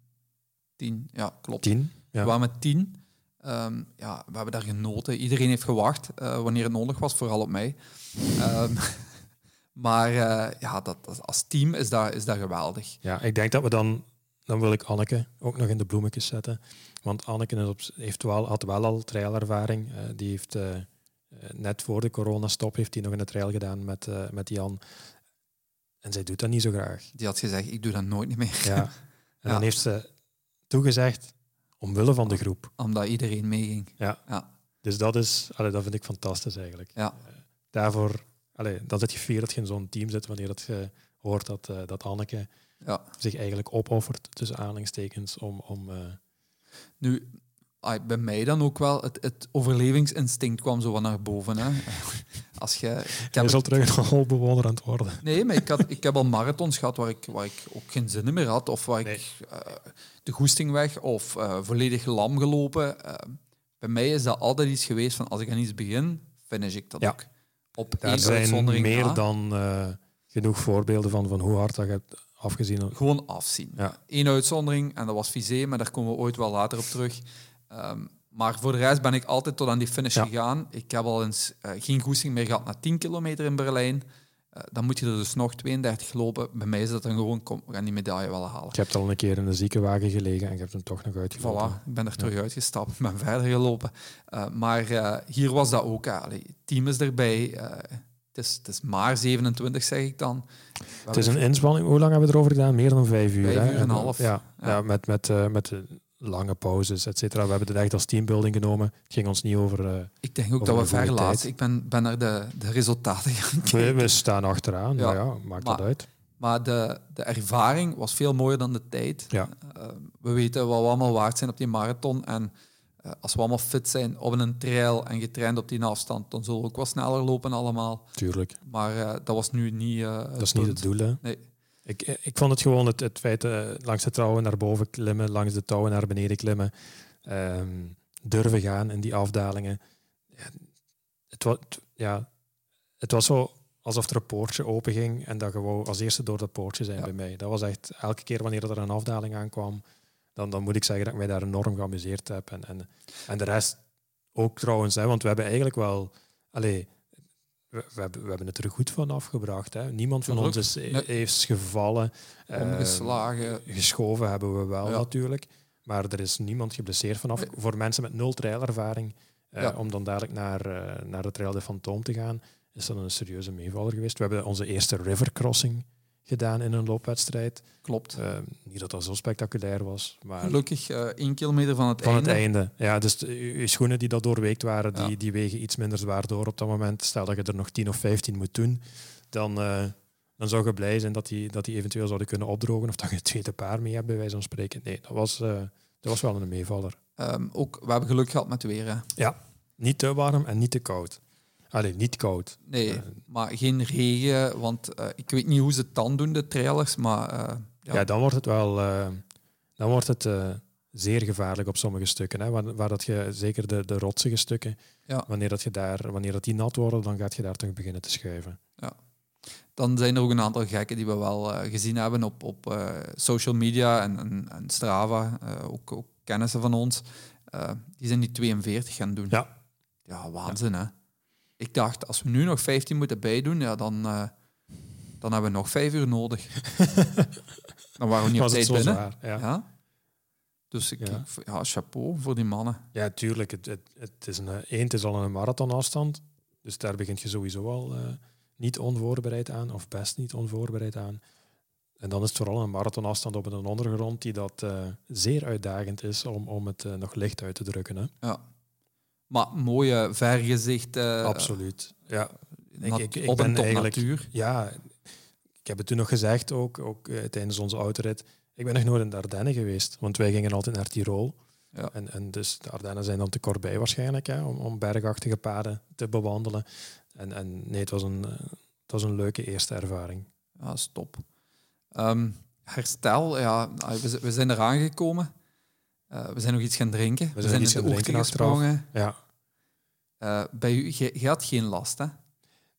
Tien, ja, klopt. Tien? Ja. We waren met tien. Um, ja, we hebben daar genoten. Iedereen heeft gewacht uh, wanneer het nodig was, vooral op mij. Um, Maar uh, ja, dat, als team is dat, is dat geweldig. Ja, ik denk dat we dan... Dan wil ik Anneke ook nog in de bloemetjes zetten. Want Anneke heeft wel, had wel al trailervaring. Uh, die heeft uh, net voor de coronastop heeft hij nog een trail gedaan met, met Jan. En zij doet dat niet zo graag. Die had gezegd, ik doe dat nooit meer. Ja. En dan heeft ze toegezegd omwille van de groep. Omdat iedereen meeging. Ja. ja. Dus dat, is, allee, dat vind ik fantastisch eigenlijk. Ja. Daarvoor, allee, dat het gevierd dat je in zo'n team zit wanneer het je hoort dat, eh, dat Anneke Ja. zich eigenlijk opoffert, tussen aanhalingstekens, om... om eh, Nu, bij mij dan ook wel, het, het overlevingsinstinct kwam zo wat naar boven. Hè. Als je, ik heb je zal terug een holbewoner aan het worden. Nee, maar ik, had, ik heb al marathons gehad waar ik, waar ik ook geen zin meer had. Of waar Nee. ik eh, de goesting weg of volledig lam gelopen. Bij mij is dat altijd iets geweest van als ik aan iets begin, finish ik dat Ja. ook. Op Daar zijn meer na. dan eh, genoeg voorbeelden van, van hoe hard dat je hebt afgezien. Gewoon afzien. Ja. Eén uitzondering, en dat was Vizé, maar daar komen we ooit wel later op terug. Ehm, maar voor de rest ben ik altijd tot aan die finish Ja. gegaan. Ik heb al eens eh, geen goesting meer gehad na 10 kilometer in Berlijn. Eh, dan moet je er dus nog 32 lopen. Bij mij is dat dan gewoon, kom, we gaan die medaille wel halen. Je hebt al een keer in een ziekenwagen gelegen en je hebt hem toch nog uitgevallen. Voilà, ik ben er terug uitgestapt, ben verder gelopen. Eh, maar eh, hier was dat ook. het team is erbij. het, is, het is maar 27, zeg ik dan. We Het is een inspanning. Hoe lang hebben we erover gedaan? Meer dan vijf uur. Vijf uur en een half. Ja, Ja. ja. met, met, met de lange pauzes, et cetera. We hebben het echt als teambuilding genomen. Het ging ons niet over... eh, Ik denk ook dat we ver. Ik ben, ben naar de, de resultaten gaan kijken. we staan achteraan. Ja. Maakt Maar- dat uit. Maar de, de ervaring was veel mooier dan de tijd. Ja. Eh, we weten wat we allemaal waard zijn op die marathon. En eh, als we allemaal fit zijn op een trail en getraind op die afstand, dan zullen we ook wel sneller lopen allemaal. Tuurlijk. Maar dat was nu niet... Dat is niet het doel. Hè. Nee. Ik, ik vond het gewoon het, het feit eh, langs de touwen naar boven klimmen, langs de touwen naar beneden klimmen, ehm, durven gaan in die afdalingen. Ja, het, was, ja, het was zo alsof er een poortje open ging en dat je wou als eerste door dat poortje zijn Ja. bij mij. Dat was echt elke keer wanneer er een afdaling aankwam, dan, dan moet ik zeggen dat ik mij daar enorm geamuseerd heb. En, en, en de rest ook trouwens, hè, want we hebben eigenlijk wel... Allee, we, we, hebben, we hebben het er goed van afgebracht. Hè. Niemand van ons is, heeft gevallen. Ehm, Omgeslagen. geschoven hebben we wel Ja. natuurlijk. Maar er is niemand geblesseerd vanaf. Nee. Voor mensen met nul trailervaring, eh, Ja. om dan dadelijk naar, eh, naar de Trail de Fantoom te gaan, is dat een serieuze meevaller geweest. We hebben onze eerste river crossing gedaan in een loopwedstrijd. Klopt. Eh, niet dat dat zo spectaculair was, maar Gelukkig eh één kilometer van het van einde. het einde. Ja, dus je schoenen die dat doorweekt waren, die, Ja. die wegen iets minder zwaar door op dat moment. Stel dat je er nog 10 of 15 moet doen, dan, eh, dan zou je blij zijn dat die, dat die eventueel zouden kunnen opdrogen of dat je het tweede paar mee hebt, bij wijze van spreken. Nee, dat was, dat was wel een meevaller. Ehm, ook, we hebben geluk gehad met weer. Hè. Ja, niet te warm en niet te koud. Allee, niet koud. Nee, Eh. maar geen regen. Want eh, ik weet niet hoe ze het dan doen, de trailers. Maar eh, Ja, ja, dan wordt het wel dan wordt het, zeer gevaarlijk op sommige stukken. Hè, waar, waar dat je, zeker de, de rotsige stukken, Ja. wanneer, dat je daar, wanneer dat die nat worden, dan gaat je daar toch beginnen te schuiven. dan zijn er ook een aantal gekken die we wel gezien hebben op, op social media en, en, en Strava. ook, ook kennissen van ons. Die zijn die 42 gaan doen. Ja. Ja, waanzin hè. Ik dacht, als we nu nog 15 moeten bijdoen, ja, dan, eh, dan hebben we nog vijf uur nodig. dan waren we niet op tijd binnen. zwaar? Ja. Ja. Dus ik, Ja. ja, chapeau voor die mannen. Ja, tuurlijk. Het, het, het is een, eh, één, het is al een marathonafstand. Dus daar begint je sowieso al eh, niet onvoorbereid aan, of best niet onvoorbereid aan. En dan is het vooral een marathonafstand op een ondergrond die dat eh, zeer uitdagend is om, om het eh, nog licht uit te drukken. Hè? Ja. Maar mooie vergezicht. eh, Absoluut. Ja, ik- ik op ben een eigenlijk- natuur. ja, ik heb het toen nog gezegd, ook, ook eh, tijdens onze autorit. Ik ben nog nooit in de Ardennen geweest, want wij gingen altijd naar Tirol. Ja. En, en dus de Ardennen zijn dan te kort bij waarschijnlijk, hè, om, om bergachtige paden te bewandelen. En, en nee, het was, een, eh, het was een leuke eerste ervaring. Ja, stop. Ehm, herstel, ja, we, we zijn eraan gekomen. Eh, we zijn nog iets gaan drinken. We, zijn zijn iets in de ochtend gesprongen. Ja. Eh, bij u, je, je had geen last, hè?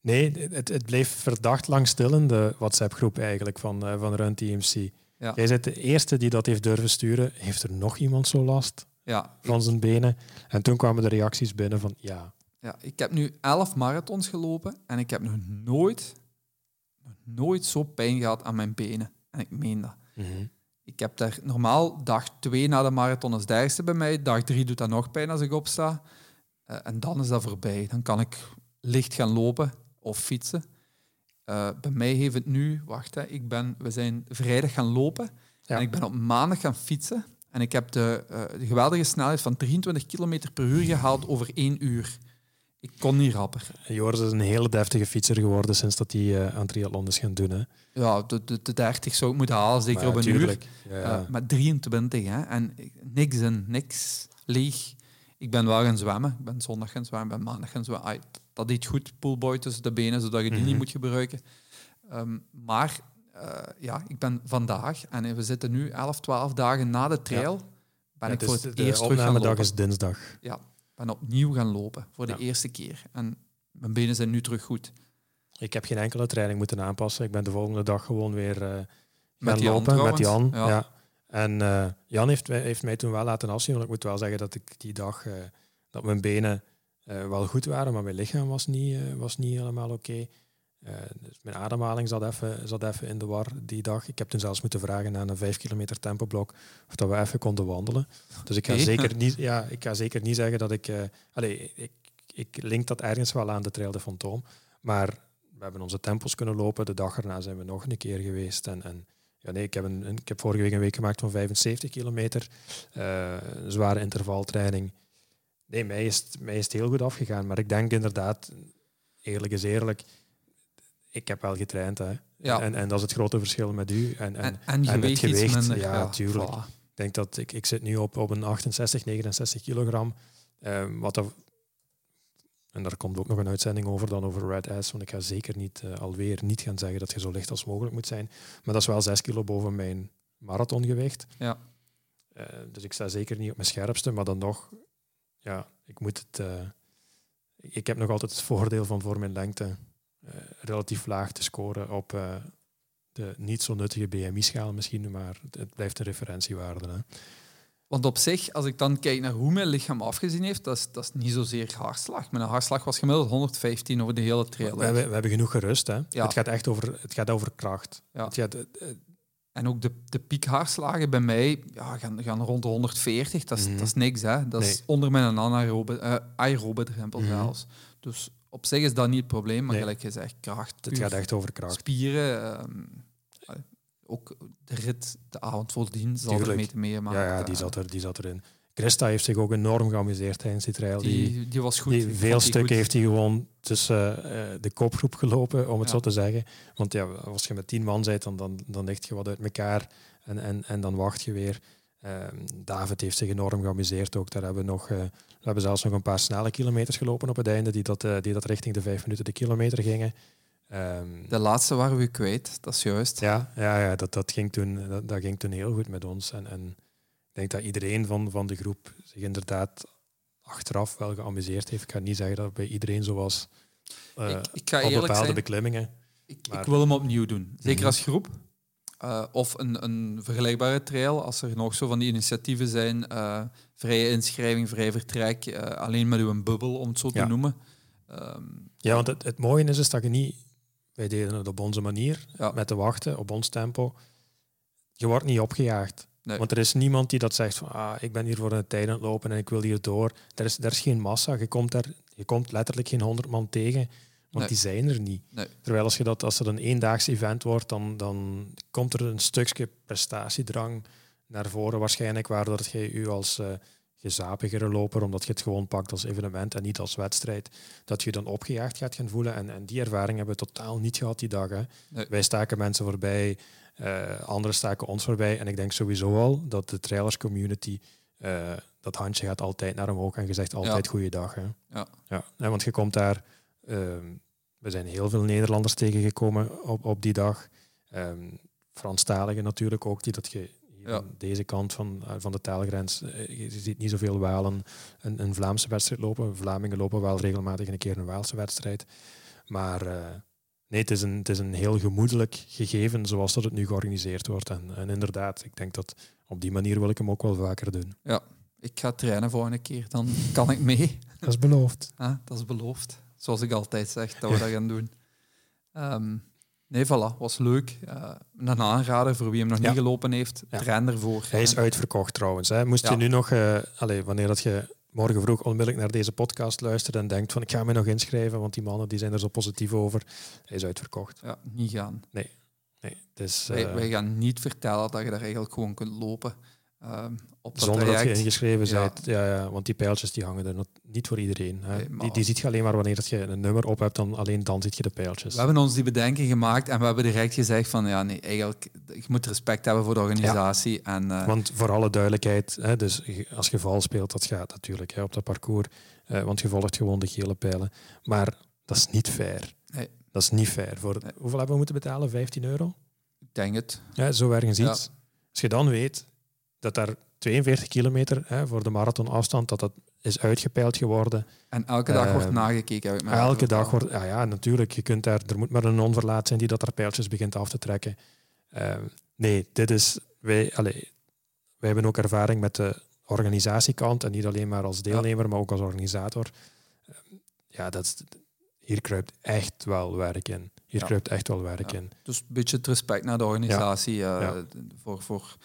Nee, het, het bleef verdacht lang stil in de WhatsApp-groep eigenlijk van, eh, van Run TMC. Ja. Jij bent de eerste die dat heeft durven sturen. Heeft er nog iemand zo last Ja, van zijn benen? En toen kwamen de reacties binnen van ja, ja, ik heb nu elf marathons gelopen en ik heb nog nooit, nog nooit zo pijn gehad aan mijn benen. En ik meen dat. mhm. Ik heb daar normaal dag twee na de marathon is het ergste bij mij. Dag drie doet dat nog pijn als ik opsta. Eh, en dan is dat voorbij. Dan kan ik licht gaan lopen of fietsen. Eh, bij mij heeft het nu, wacht, hè, ik ben, we zijn vrijdag gaan lopen Ja. en ik ben op maandag gaan fietsen. En ik heb de, eh, de geweldige snelheid van 23 km per uur gehaald over één uur. Ik kon niet rapper. Joris is een hele deftige fietser geworden sinds dat hij uh, aan triathlon is gaan doen. Hè. Ja, de, de, de 30 zou ik moeten halen, zeker op een tuurlijk. uur. Ja, ja. Uh, maar 23, hè. En niks in, niks, leeg. Ik ben wel gaan zwemmen. Ik ben zondag gaan zwemmen, ben maandag gaan zwemmen. Ay, dat deed goed, poolboy tussen de benen, zodat je die niet mhm. moet gebruiken. Um, maar uh, ja, ik ben vandaag, en we zitten nu 11, 12 dagen na de trail, ja. ben ja, ik voor het de eerst terug gaan lopen. is dinsdag. Ja, ben opnieuw gaan lopen voor de eerste keer. En mijn benen zijn nu terug goed. Ik heb geen enkele training moeten aanpassen. Ik ben de volgende dag gewoon weer uh, gaan met lopen met Jan. Ja. ja. En uh, Jan heeft, heeft mij toen wel laten afzien, want ik moet wel zeggen dat ik die dag uh, dat mijn benen wel goed waren, maar mijn lichaam was niet, was niet helemaal oké. Okay. Dus mijn ademhaling zat even, zat even in de war die dag. Ik heb toen zelfs moeten vragen aan een 5 kilometer tempoblok of dat we even konden wandelen. Dus ik ga, zeker, niet, ja, ik ga zeker niet zeggen dat ik... Uh, allez, ik, ik link dat ergens wel aan de Trail de Fantoom. Maar we hebben onze tempels kunnen lopen. De dag erna zijn we nog een keer geweest. En, en ja, nee, ik, heb een, ik heb vorige week een week gemaakt van 75 kilometer. Uh, zware intervaltraining. Nee, mij is, mij is het heel goed afgegaan. Maar ik denk inderdaad, eerlijk is eerlijk, ik heb wel getraind. Hè. Ja. En, en dat is het grote verschil met u. En, en, en, en het gewicht, ja, natuurlijk. Ik denk dat ik, ik zit nu op, op een 68, 69 kilogram. Um, wat dat en daar komt ook nog een uitzending over dan over Red Ass, want ik ga zeker niet uh, alweer niet gaan zeggen dat je zo licht als mogelijk moet zijn. Maar dat is wel 6 kilo boven mijn marathongewicht. Ja. Uh, dus ik sta zeker niet op mijn scherpste, maar dan nog, ja, ik moet het. Uh, ik heb nog altijd het voordeel van voor mijn lengte relatief laag te scoren op de niet zo nuttige BMI-schaal misschien, maar het blijft een referentiewaarde. Hè. Want op zich, als ik dan kijk naar hoe mijn lichaam afgezien heeft, dat is, dat is niet zozeer hartslag. Mijn hartslag was gemiddeld 115 over de hele trail. We hebben, we hebben genoeg gerust. Hè? Ja. Het, gaat echt over, het gaat over kracht. Ja. Het gaat, en ook de, de piekhartslagen bij mij ja, gaan, gaan rond de 140. Dat is, mm dat is niks. Hè? Dat is onder mijn anaerobe, uh, aerobe drempel mm zelfs. Dus op zich is dat niet het probleem, maar nee. gelijk gezegd, kracht. Het gaat echt over kracht. Spieren. Um, ook de rit de avond voordien zal er mee te meemaken. Ja, ja die, zat er, die zat erin. Christa heeft zich ook enorm geamuseerd tijdens die trail. Die, die, was goed. Die, veel stukken heeft hij gewoon tussen uh, de kopgroep gelopen, om het zo te zeggen. Want ja, als je met tien man bent, dan, dan, dan ligt je wat uit elkaar en, en, en dan wacht je weer. Uh, David heeft zich enorm geamuseerd ook. Daar hebben we, nog, uh, we hebben zelfs nog een paar snelle kilometers gelopen op het einde, die dat, uh, die dat richting de vijf minuten de kilometer gingen. Um, de laatste waren we kwijt, dat is juist. Ja, ja, ja dat, dat, ging toen, dat, dat ging toen heel goed met ons. En, en ik denk dat iedereen van, van de groep zich inderdaad achteraf wel geamuseerd heeft. Ik ga niet zeggen dat het bij iedereen zo was uh, ik, ik ga op bepaalde zijn, beklimmingen. Ik, ik, wil hem opnieuw doen. Zeker mhm. als groep. Uh, of een, een vergelijkbare trail, als er nog zo van die initiatieven zijn. Uh, vrije inschrijving, vrij vertrek, alleen met uw bubbel, om het zo te noemen. Um, ja, want het, het mooie is, is dat je niet wij deden het op onze manier, met te wachten, op ons tempo. Je wordt niet opgejaagd. Want er is niemand die dat zegt van ah, ik ben hier voor een tijd aan het lopen en ik wil hier door. Er is, er is geen massa. Je komt, daar, je komt letterlijk geen honderd man tegen, want die zijn er niet. Terwijl als, je dat, als het een eendaags event wordt, dan, dan komt er een stukje prestatiedrang naar voren waarschijnlijk, waardoor je u als uh, gezapigere loper, omdat je het gewoon pakt als evenement en niet als wedstrijd, dat je dan opgejaagd gaat gaan voelen. En, en die ervaring hebben we totaal niet gehad die dag. Hè. Wij staken mensen voorbij, uh, anderen staken ons voorbij. En ik denk sowieso al dat de trailers community, uh, dat handje gaat altijd naar omhoog en gezegd altijd ja. goeiedag. Hè. Ja. Ja. want je komt daar, uh, we zijn heel veel Nederlanders tegengekomen op, op die dag. Um, Franstaligen natuurlijk ook, die dat je ja. deze kant van, eh, van de taalgrens. Eh, je ziet niet zoveel Walen een, een Vlaamse wedstrijd lopen. Vlamingen lopen wel regelmatig een keer een Waalse wedstrijd. Maar uh, nee, het is, een, het is een heel gemoedelijk gegeven zoals dat het nu georganiseerd wordt. En, en inderdaad, ik denk dat op die manier wil ik hem ook wel vaker doen. Ja, ik ga trainen voor een keer, dan kan ik mee. Dat is beloofd. Ah, dat is beloofd. Zoals ik altijd zeg, dat we dat gaan doen. Um, Nee, voilà, was leuk. Uh, een aanrader voor wie hem nog niet gelopen heeft. Ja. Train ervoor. Hij is uitverkocht trouwens. Hè. Moest je nu nog, uh, allez, wanneer dat je morgen vroeg onmiddellijk naar deze podcast luistert en denkt van ik ga me nog inschrijven, want die mannen die zijn er zo positief over. Hij is uitverkocht. Ja, niet gaan. Nee. nee. Dus, wij, wij, gaan niet vertellen dat je daar eigenlijk gewoon kunt lopen. Ehm, op dat Zonder dat je ingeschreven Ja. bent. Ja, ja, want die pijltjes die hangen er nog niet voor iedereen. Hè. Nee, maar- die, die ziet je alleen maar wanneer dat je een nummer op hebt, dan alleen dan ziet je de pijltjes. We hebben ons die bedenking gemaakt en we hebben direct gezegd van ja, nee, eigenlijk, je moet respect hebben voor de organisatie. En, eh, Want voor alle duidelijkheid, hè, dus als je val speelt, dat gaat natuurlijk hè, op dat parcours. eh, want je volgt gewoon de gele pijlen. Maar dat is niet fair. Nee. Dat is niet fair. Voor, Nee. Hoeveel hebben we moeten betalen? 15 euro? ik denk het. Ja, zo ergens iets. Als je dan weet dat daar 42 kilometer hè, voor de marathonafstand, dat dat is uitgepeild geworden. En elke dag wordt Ehm, nagekeken. mij Elke dag wordt... Ja, ja, natuurlijk. Je kunt daar, er moet maar een onverlaat zijn die dat er pijltjes begint af te trekken. Ehm, nee, dit is... Wij, allee, wij hebben ook ervaring met de organisatiekant en niet alleen maar als deelnemer, maar ook als organisator. Ehm, ja, dat is, hier kruipt echt wel werk in. Hier Ja. kruipt echt wel werk in. Dus een beetje het respect naar de organisatie eh, voor, voor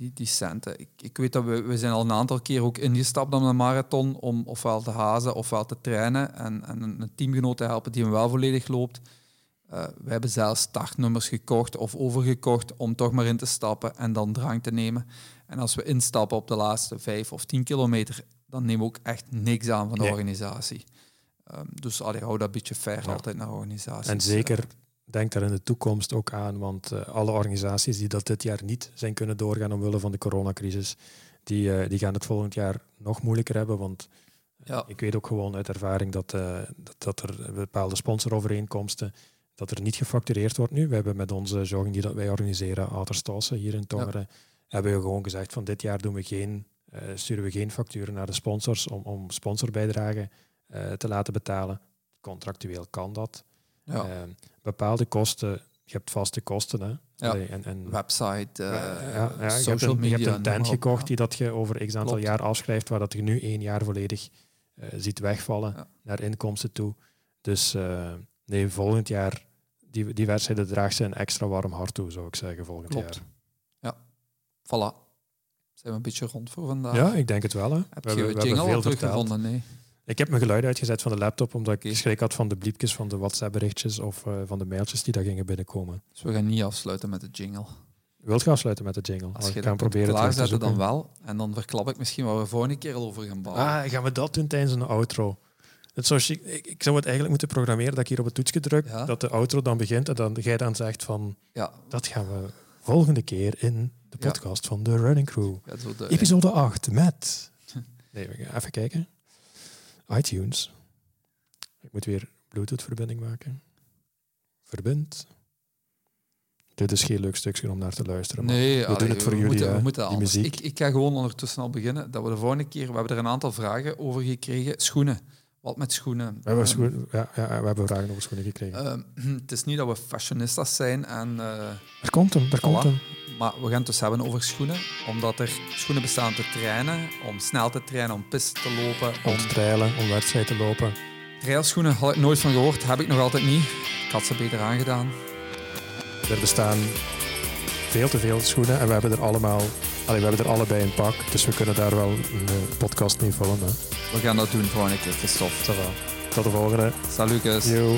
die, die centen. Ik, ik weet dat we, we zijn al een aantal keer ook ingestapt op een marathon om ofwel te hazen ofwel te trainen en, en een, teamgenoot te helpen die hem wel volledig loopt. Eh, we hebben zelfs startnummers gekocht of overgekocht om toch maar in te stappen en dan drang te nemen. En als we instappen op de laatste vijf of tien kilometer, dan nemen we ook echt niks aan van de Nee. organisatie. Ehm, dus allee, hou dat een beetje fair Ja. altijd naar organisaties. En zeker denk daar in de toekomst ook aan, want eh, alle organisaties die dat dit jaar niet zijn kunnen doorgaan omwille van de coronacrisis, die, eh, die gaan het volgend jaar nog moeilijker hebben, want Ja. ik weet ook gewoon uit ervaring dat, eh, dat, dat er bepaalde sponsorovereenkomsten, dat er niet gefactureerd wordt nu. We hebben met onze jogging die dat wij organiseren, Outerstossen hier in Tongeren, hebben we gewoon gezegd van dit jaar doen we geen, sturen we geen facturen naar de sponsors om, om sponsorbijdragen te laten betalen. Contractueel kan dat. Ja. Eh, bepaalde kosten, je hebt vaste kosten. Hè? Ja. Allee, en, en, website, eh, ja, ja, ja, je, social hebt een, media. je hebt een tent gekocht Ja. die dat je over x aantal Klopt. jaar afschrijft, waar dat je nu één jaar volledig eh, ziet wegvallen Ja. naar inkomsten toe. Dus eh, nee, volgend jaar, die, die wedstrijden draagt ze een extra warm hart toe, zou ik zeggen, volgend Klopt. jaar. Voilà. Zijn we een beetje rond voor vandaag? Ja, ik denk het wel. Hè. Heb We je hebben- je we hebben al veel teruggevonden? Nee. Ik heb mijn geluid uitgezet van de laptop, omdat ik schrik had van de bliepjes van de WhatsApp-berichtjes of eh, van de mailtjes die daar gingen binnenkomen. Dus we gaan niet afsluiten met de jingle. Wilt je afsluiten met de jingle? Als je ik dat ga kunt proberen terug te dan wel. En dan verklap ik misschien waar we volgende keer al over gaan bouwen. Ah, gaan we dat doen tijdens een outro? Het zou chic- ik, ik zou het eigenlijk moeten programmeren dat ik hier op het toetsje druk, Ja. dat de outro dan begint en dan jij dan zegt van Ja, dat gaan we volgende keer in de Ja. podcast van de Running Crew. Episode 8 met... Nee, we gaan even kijken. iTunes. Ik moet weer Bluetooth-verbinding maken. Verbind. Dit is geen leuk stukje om naar te luisteren. maar Nee, we allee, doen het voor we jullie, Moeten, we moeten die muziek. Ik, ik ga gewoon ondertussen al beginnen. Dat we de volgende keer... We hebben er een aantal vragen over gekregen. Schoenen. Wat met schoenen? We hebben, Ehm, schoen- ja, ja, we hebben vragen over schoenen gekregen. ehm, het is niet dat we fashionistas zijn en... er komt hem, er komt hem. Maar we gaan het dus hebben over schoenen. Omdat er schoenen bestaan om te trainen, om snel te trainen, om piste te lopen. Om te trailen, om wedstrijd te lopen. Trailschoenen had ik nooit van gehoord, heb ik nog altijd niet. Ik had ze beter aangedaan. Er bestaan veel te veel schoenen en we hebben er allemaal, allee, we hebben er allebei een pak. Dus we kunnen daar wel een eh, podcast mee vullen. Hè. We gaan dat doen volgende keer, Christophe. Tot de volgende. Salut. Yo.